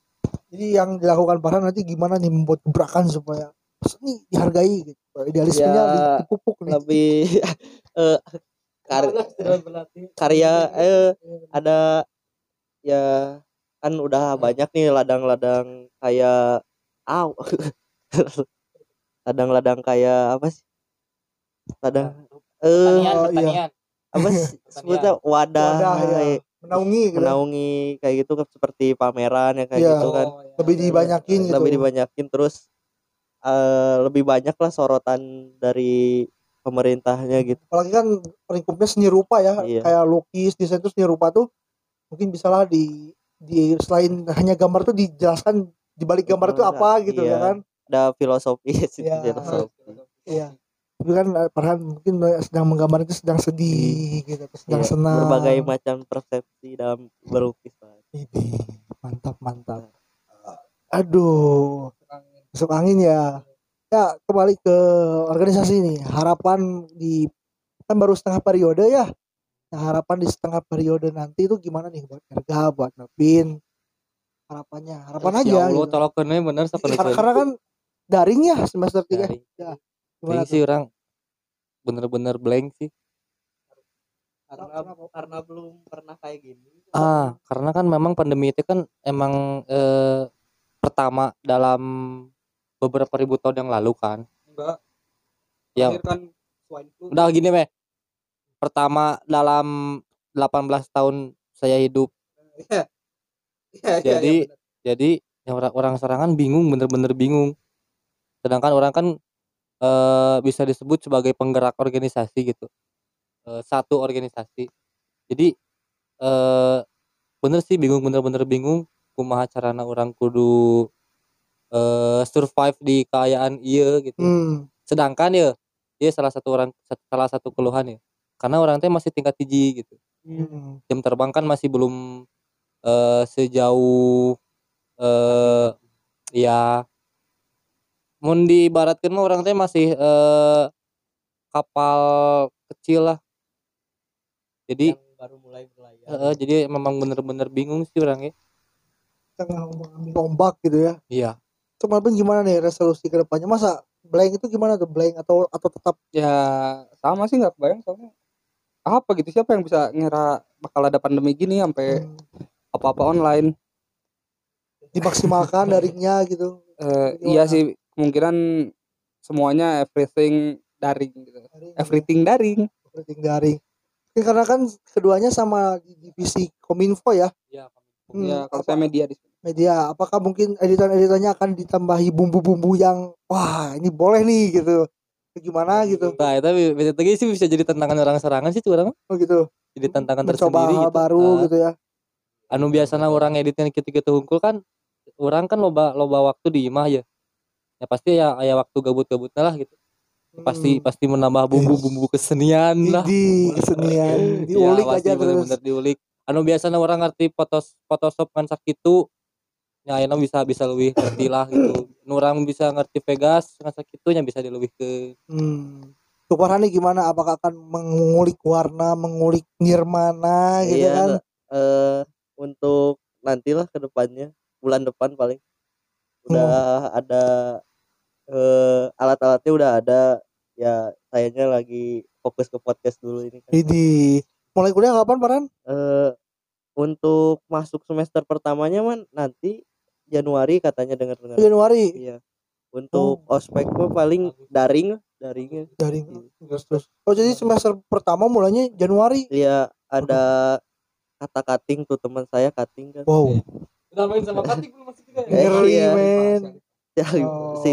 jadi yang dilakukan para nanti gimana nih membuat gebrakan supaya seni dihargai gitu? Idealismenya Ya, di- dipupuk nih. lebih eh, kar- karya eh ada ya kan udah banyak nih ladang-ladang kayak aw ladang-ladang kayak apa sih? Ladang eh pertanian Oh, iya. apa sih sebutnya? Wadah, Wadah, ya. kayak menaungi gitu. menaungi kayak gitu kan seperti pameran ya kayak Iya. gitu kan. Oh, iya. lebih dibanyakin gitu. lebih dibanyakin terus eh, lebih banyak lah sorotan dari pemerintahnya gitu apalagi kan lingkupnya seni rupa ya Iya. kayak lukis desain itu seni rupa tuh mungkin bisalah di di selain hanya gambar tuh dijelaskan di balik gambar itu apa gitu Iya. ya kan ada filosofi sih Iya. filosofi iya tapi kan eh, Farhan mungkin sedang menggambar itu sedang sedih gitu atau sedang Iya, senang berbagai macam persepsi dalam berlukis. Ini mantap mantap aduh masuk angin ya. Ya kembali ke organisasi nih. Harapan di kan baru setengah periode ya. Nah, harapan di setengah periode nanti itu gimana nih buat Erga buat Nevin harapannya harapan aja ya Allah gitu. bener seperti karena, karena kan daring ya semester tiga. Daring. gimana Blank sih orang. Bener-bener blank sih. Karena karena belum pernah kayak gini. Ah karena kan memang pandemi itu kan emang eh, pertama dalam beberapa ribu tahun yang lalu kan. Enggak Ya. Kan udah gini meh pertama dalam 18 tahun saya hidup. Iya. Iya, iya, Jadi, bener. jadi yang orang orang serangan bingung bener-bener bingung. Sedangkan orang kan eh, bisa disebut sebagai penggerak organisasi gitu. Eh, satu organisasi. Jadi eh bener sih bingung bener-bener bingung. Kumaha carana orang kudu eh survive di keayaan iya gitu. Hmm. sedangkan ya dia salah satu orang salah satu keluhan ya karena orang teh masih tingkat tinggi gitu. Hmm. jam terbang kan masih belum eh, sejauh eh ya mun diibaratkan mah orang teh masih eh, kapal kecil lah. Jadi yang baru mulai berlayar. eh, jadi memang bener-bener bingung sih orangnya tengah mengambil ombak gitu ya. Iya cuma pun gimana nih resolusi ke depannya masa blank itu gimana tuh? Blank atau atau tetap? Ya sama sih nggak kebayang soalnya. Apa gitu? Siapa yang bisa ngira bakal ada pandemi gini sampai hmm, apa-apa online? Dimaksimalkan daringnya gitu. Gimana? iya sih kemungkinan semuanya everything daring gitu. Daring, everything daring. Everything daring. Karena kan keduanya sama di divisi kominfo ya? Iya Hmm, ya kalau saya media di sini media apakah mungkin editan-editannya akan ditambahi bumbu-bumbu yang wah ini boleh nih gitu. Gimana gitu. Nah tapi bisa lagi sih bisa jadi tantangan orang serangan sih tuh orang. Oh gitu. Jadi tantangan mencoba tersendiri hal gitu. baru Ah, gitu ya. Anu biasanya orang editnya gitu-gitu hungkul kan orang kan loba loba waktu di imah ya. Ya pasti ya aya waktu gabut-gabutnya lah gitu. Pasti Hmm. pasti menambah bumbu-bumbu kesenian lah. di kesenian diulik Ya, pasti aja terus. bener-bener diulik. Anu biasanya orang ngerti fotos photoshop kan sakitu ya ayeuna bisa bisa lebih ngerti lah gitu. Nu orang bisa ngerti Vegas kan sakitunya bisa dilebih ke hmm. Tuh Farhani gimana? Apakah akan mengulik warna mengulik nirmana gitu iya kan? eh untuk nantilah ke depannya bulan depan paling. Udah ada eh alat-alatnya udah ada. Ya sayanya lagi fokus ke podcast dulu ini kan. Idi mulai kuliah kapan Farhan eh untuk masuk semester pertamanya man nanti Januari katanya dengar dengar Januari iya untuk ospek mah paling daring daringnya dari terus terus. Oh jadi semester pertama mulanya Januari. iya ada kata cutting tuh teman saya cutting kan Wow. Udah main sama Katik belum masuk juga ya? Eh, Ngeri iya. men. Ya, Oh. si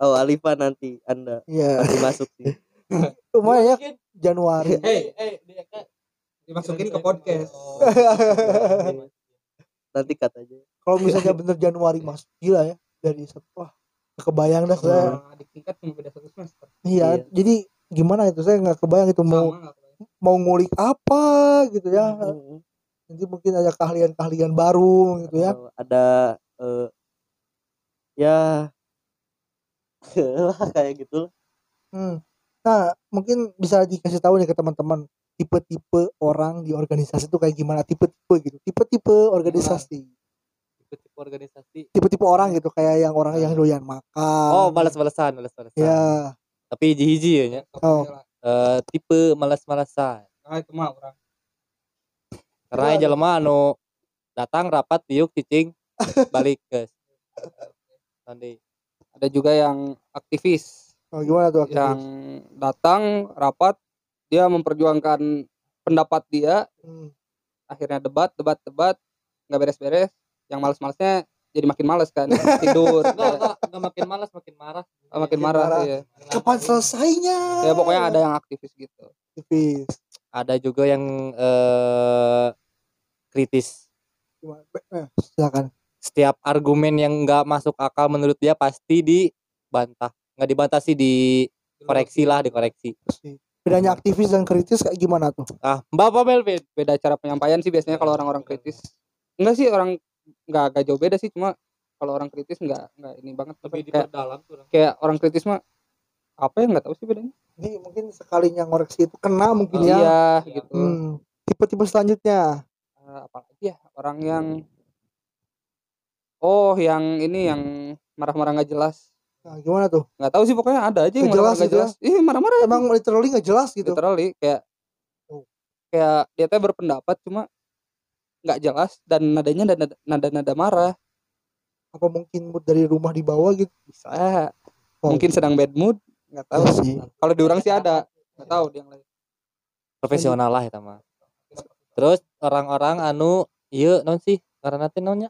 oh Alifa nanti anda Iya. pasti masuk sih Lumayan ya Januari. Eh, eh, dia kan dimasukin ke podcast nanti aja Kalau misalnya bener Januari mas, gila ya dari setelah kebayang dah saya. Adik tingkat cuma beda satu semester Iya. Iya. Jadi gimana itu saya nggak kebayang itu mau Sama nggak kebayang. mau ngulik apa gitu ya. Nanti mungkin ada keahlian-keahlian baru gitu ya. Ada eh, ya lah kayak gitu lah. Hmm. Nah, mungkin bisa dikasih tahu nih ke teman-teman tipe-tipe orang di organisasi itu kayak gimana tipe-tipe gitu. Tipe-tipe organisasi. Tipe-tipe organisasi. Tipe-tipe orang gitu kayak yang orang yang doyan makan. Oh, balas-balasan, balas-balasan. Ya. Tapi hiji-hiji ya nya. Oh. Eh, tipe malas-malasan. Nah, itu mah orang Karena Iya. jelema anu datang rapat tiuk cicing balik guys. Nanti ada juga yang aktivis Oh, gimana tuh yang aktivis? datang rapat dia memperjuangkan pendapat dia Hmm. akhirnya debat debat debat nggak beres-beres yang males-malesnya jadi makin males kan tidur enggak, enggak, enggak makin malas, makin marah. Oh, makin Makin marah, marah. iya. Kapan selesainya? ya pokoknya ada yang aktivis gitu aktivis. Ada juga yang eh kritis. Eh, silakan. Setiap argumen yang enggak masuk akal menurut dia pasti dibantah. Enggak dibantah sih dikoreksi lah, dikoreksi. Bedanya aktivis dan kritis kayak gimana tuh? Ah, Bapak Melvin. beda cara penyampaian sih biasanya kalau orang-orang kritis enggak sih orang nggak agak jauh beda sih cuma kalau orang kritis nggak nggak ini banget Lebih kayak, diperdalam tuh. kayak orang kritis mah apa ya nggak tahu sih bedanya Jadi mungkin sekalinya ngoreksi itu kena mungkin ya. iya gitu Hmm. Tipe-tipe selanjutnya. Eh, apa lagi ya orang yang oh yang ini yang marah-marah nggak jelas Nah, gimana tuh? nggak tahu sih pokoknya ada aja yang Nggak jelas marah-marah nggak gitu ya? jelas ih marah-marah Emang literally nggak jelas gitu. literally kayak Oh. kayak dia teh berpendapat cuma nggak jelas dan nadanya nada nada nada marah Apa mungkin mood dari rumah di bawah gitu? bisa Oh. mungkin sedang bad mood nggak tahu Iya sih. kalau di orang sih ada nggak tahu di yang lain Profesional lah eta mah. Terus orang-orang anu iya non sih karena nanti nonnya.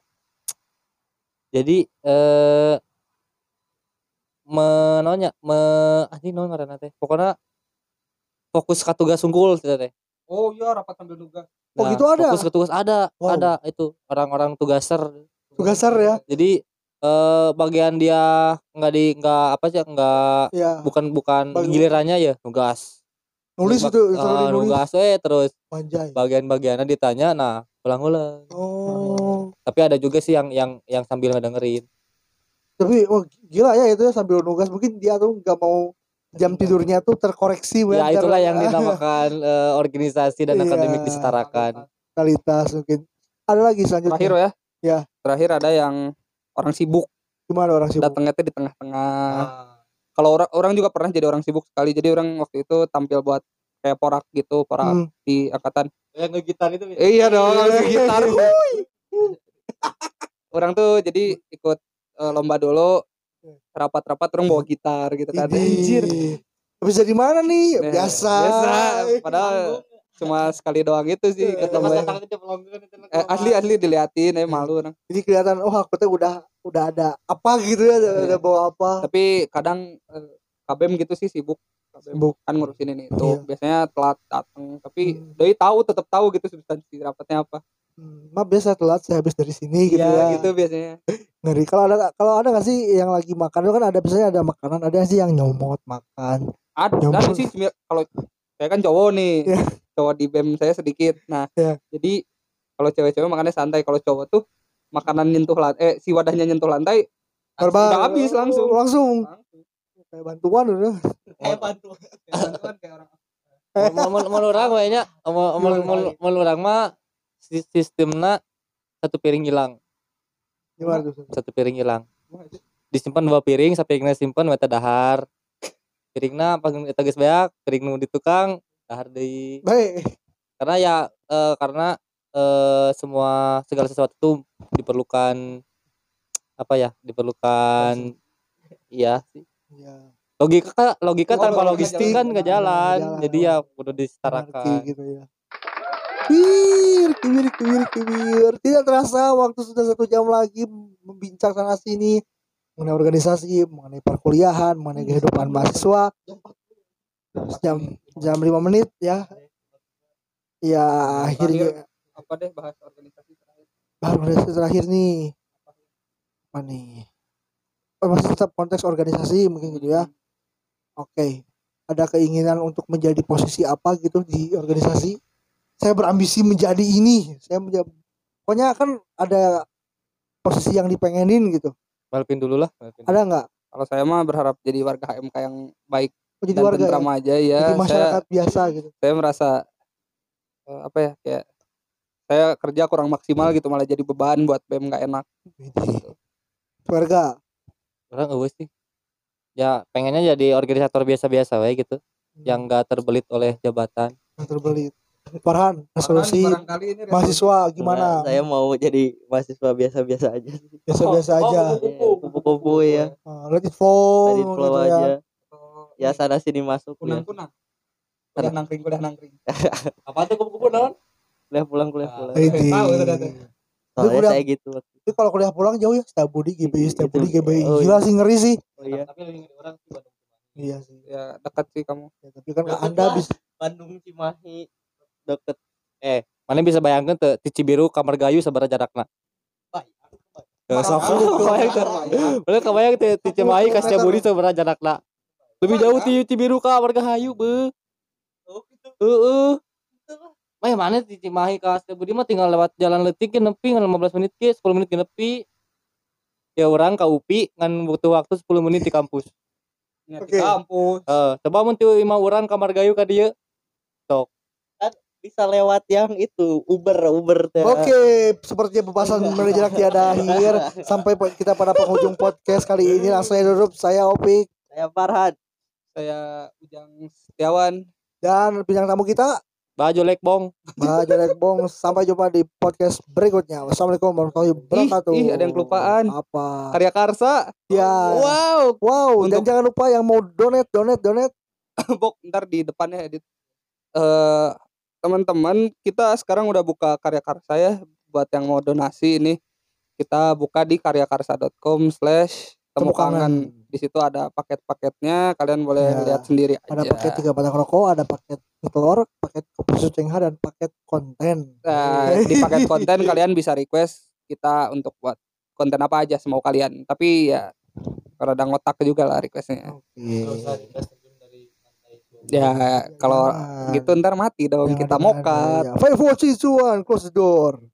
Jadi eh menonya me anjing non karena teh. Pokoknya fokus ke tugas unggul teh oh iya rapat sambil nugas Oh, gitu ada? Fokus ke tugas ada, Wow. ada itu orang-orang tugaser. Tugasar ya. Jadi eh bagian dia nggak di nggak apa sih nggak Ya. bukan bukan Bagi- gilirannya ya nugas. Nulis Bak- itu, literally nulis. nugas eh terus bagian-bagiannya ditanya nah ulang-ulang Oh. tapi ada juga sih yang yang yang sambil ngedengerin Tapi wah gila ya itu ya sambil nugas mungkin dia tuh nggak mau jam tidurnya tuh terkoreksi ya itulah yang dinamakan eh, organisasi dan Iya. akademik disetarakan kualitas mungkin. Ada lagi selanjutnya. terakhir ya Ya. terakhir ada yang orang sibuk Gimana orang sibuk? datangnya tuh di tengah-tengah kalau orang orang juga pernah jadi orang sibuk sekali jadi orang waktu itu tampil buat kayak porak gitu porak Hmm. di angkatan yang ngegitar itu Eh, iya dong harus gitar orang tuh jadi ikut eh, lomba dulu rapat-rapat orang bawa gitar gitu kan anjir Bisa di mana nih? Nah, biasa. biasa padahal cuma sekali doang itu sih Iya, ikut lomba eh, asli asli diliatin eh malu orang Jadi kelihatan oh aku tuh udah udah ada apa gitu ya, udah, Iya. udah bawa apa. tapi kadang eh, kabem gitu sih sibuk Sibuk. kan ngurusin ini itu Iya. biasanya telat datang tapi Hmm. doi tahu tetap tahu gitu substansi rapatnya apa Hmm, maaf biasa telat saya habis dari sini gitu Iya, ya. gitu biasanya Ngeri. Kalau ada kalau ada nggak sih yang lagi makan itu kan ada biasanya ada makanan, ada sih yang nyomot makan. ada Ya ampun. sih kalau saya kan cowok nih Iya. cowok di bem saya sedikit nah Iya. jadi kalau cewek-cewek makannya santai kalau cowok tuh makanan nyentuh lantai eh si wadahnya nyentuh lantai Barbar. udah habis langsung Langsung Langsung. kayak bantuan udah. kayak bantu bantuan kayak orang mau orang kayaknya mau orang mah sistemnya satu piring hilang. Gimana tuh? satu piring hilang. Disimpan dua piring sapiringna simpan mata dahar. Piringna panggung eta geus beak piring nu di tukang dahar deui Baik. karena ya eh, karena eh, semua segala sesuatu itu diperlukan apa ya diperlukan iya sih. Ya logika logika Oh, tanpa logistik kan nggak jalan. Jalan. jadi ya kudu anarki disetarakan gitu ya kibir, kibir, kibir. Tidak terasa waktu sudah satu jam lagi membincang sana sini mengenai organisasi, mengenai perkuliahan, mengenai kehidupan mahasiswa. Jam jam lima menit ya. Ya akhirnya apa deh bahas organisasi terakhir baru organisasi terakhir nih. Apa nih? Oh, masih tetap konteks organisasi mungkin gitu ya. Oke. Ada keinginan untuk menjadi posisi apa gitu di organisasi? Saya berambisi menjadi ini. Saya menjadi pokoknya kan ada posisi yang dipengenin gitu. Malpin dulu lah Malpin. Ada nggak? kalau saya mah berharap jadi warga HMK yang baik Oh, Jadi dan warga ya? aja ya Jadi saya masyarakat biasa gitu. saya merasa eh, apa ya kayak saya kerja kurang maksimal gitu malah jadi beban buat BEM nggak enak Warga. orang eueuh sih ya pengennya jadi organisator biasa-biasa wae gitu yang enggak terbelit oleh jabatan yang terbelit. Farhan, resolusi mahasiswa gimana? Nah, saya mau jadi mahasiswa biasa-biasa aja. Biasa-biasa Oh, aja. Iya, kupu-kupu ya Ah, let it flow, Let it flow gitu ya. aja ya sana sini masuk kunang ya. kunang kuliah nangkring kuliah nangkring apa tuh kupu-kupu naon kuliah pulang kuliah pulang Widih. Tahu, soalnya kuliah- saya gitu Tapi kalau kuliah pulang jauh ya, Stabudi, GBI, Stabudi, Itu- GBI. oh, Gila sih ngeri sih. oh iya tapi lebih ngeri orang sih Bandung. Iya sih. ya dekat sih kamu Ya, tapi kan Anda bisa Bandung Cimahi deket mana bisa bayangkan tuh di Cibiru kamar gayu sabaraha jarakna Ya, sok kebayang tuh. Udah kebayang tuh di Cimahi ka Setiabudi sabaraha jarakna. Lebih jauh di Cibiru ka warga hayu be. Heeh. Mah mana di Cimahi ka Setiabudi mah tinggal lewat jalan letik ge nepi ngan 15 menit ke 10 menit ge nepi. Ya orang ka UPI ngan butuh waktu 10 menit di kampus. Oke. di kampus Heeh, coba mun lima urang kamar gayu ka dieu. Bisa lewat yang itu Uber Uber teh. Oke, sepertinya pembahasan manajer tiada akhir. Sampai kita pada penghujung podcast kali ini langsung aja duduk. Saya Opik saya Farhan saya Ujang Setiawan dan bintang tamu kita Baju lek bong. Jalek Bong. Sampai jumpa di podcast berikutnya. Wassalamualaikum warahmatullahi wabarakatuh. ih, ada yang kelupaan. Apa? karya karsa Ya. wow Wow, dan Untuk- jangan lupa yang mau donate, donate, donate. Bok ntar di depannya edit eh teman-teman kita sekarang udah buka karya karsa ya. Buat yang mau donasi ini kita buka di karyakarsa.com slash Temu temukangan. di situ ada paket-paketnya kalian boleh Ya, lihat sendiri Ada aja. paket tiga batang rokok, ada paket telur, paket kopi susu cengha, dan paket konten. Nah, di paket konten kalian bisa request kita untuk buat konten apa aja semau kalian. Tapi ya rada ngotak juga lah requestnya. Oke. Ya kalau Jangan. gitu ntar mati dong kita Jangan, mokat jangan, ya. Five, four, three, two, one, close the door.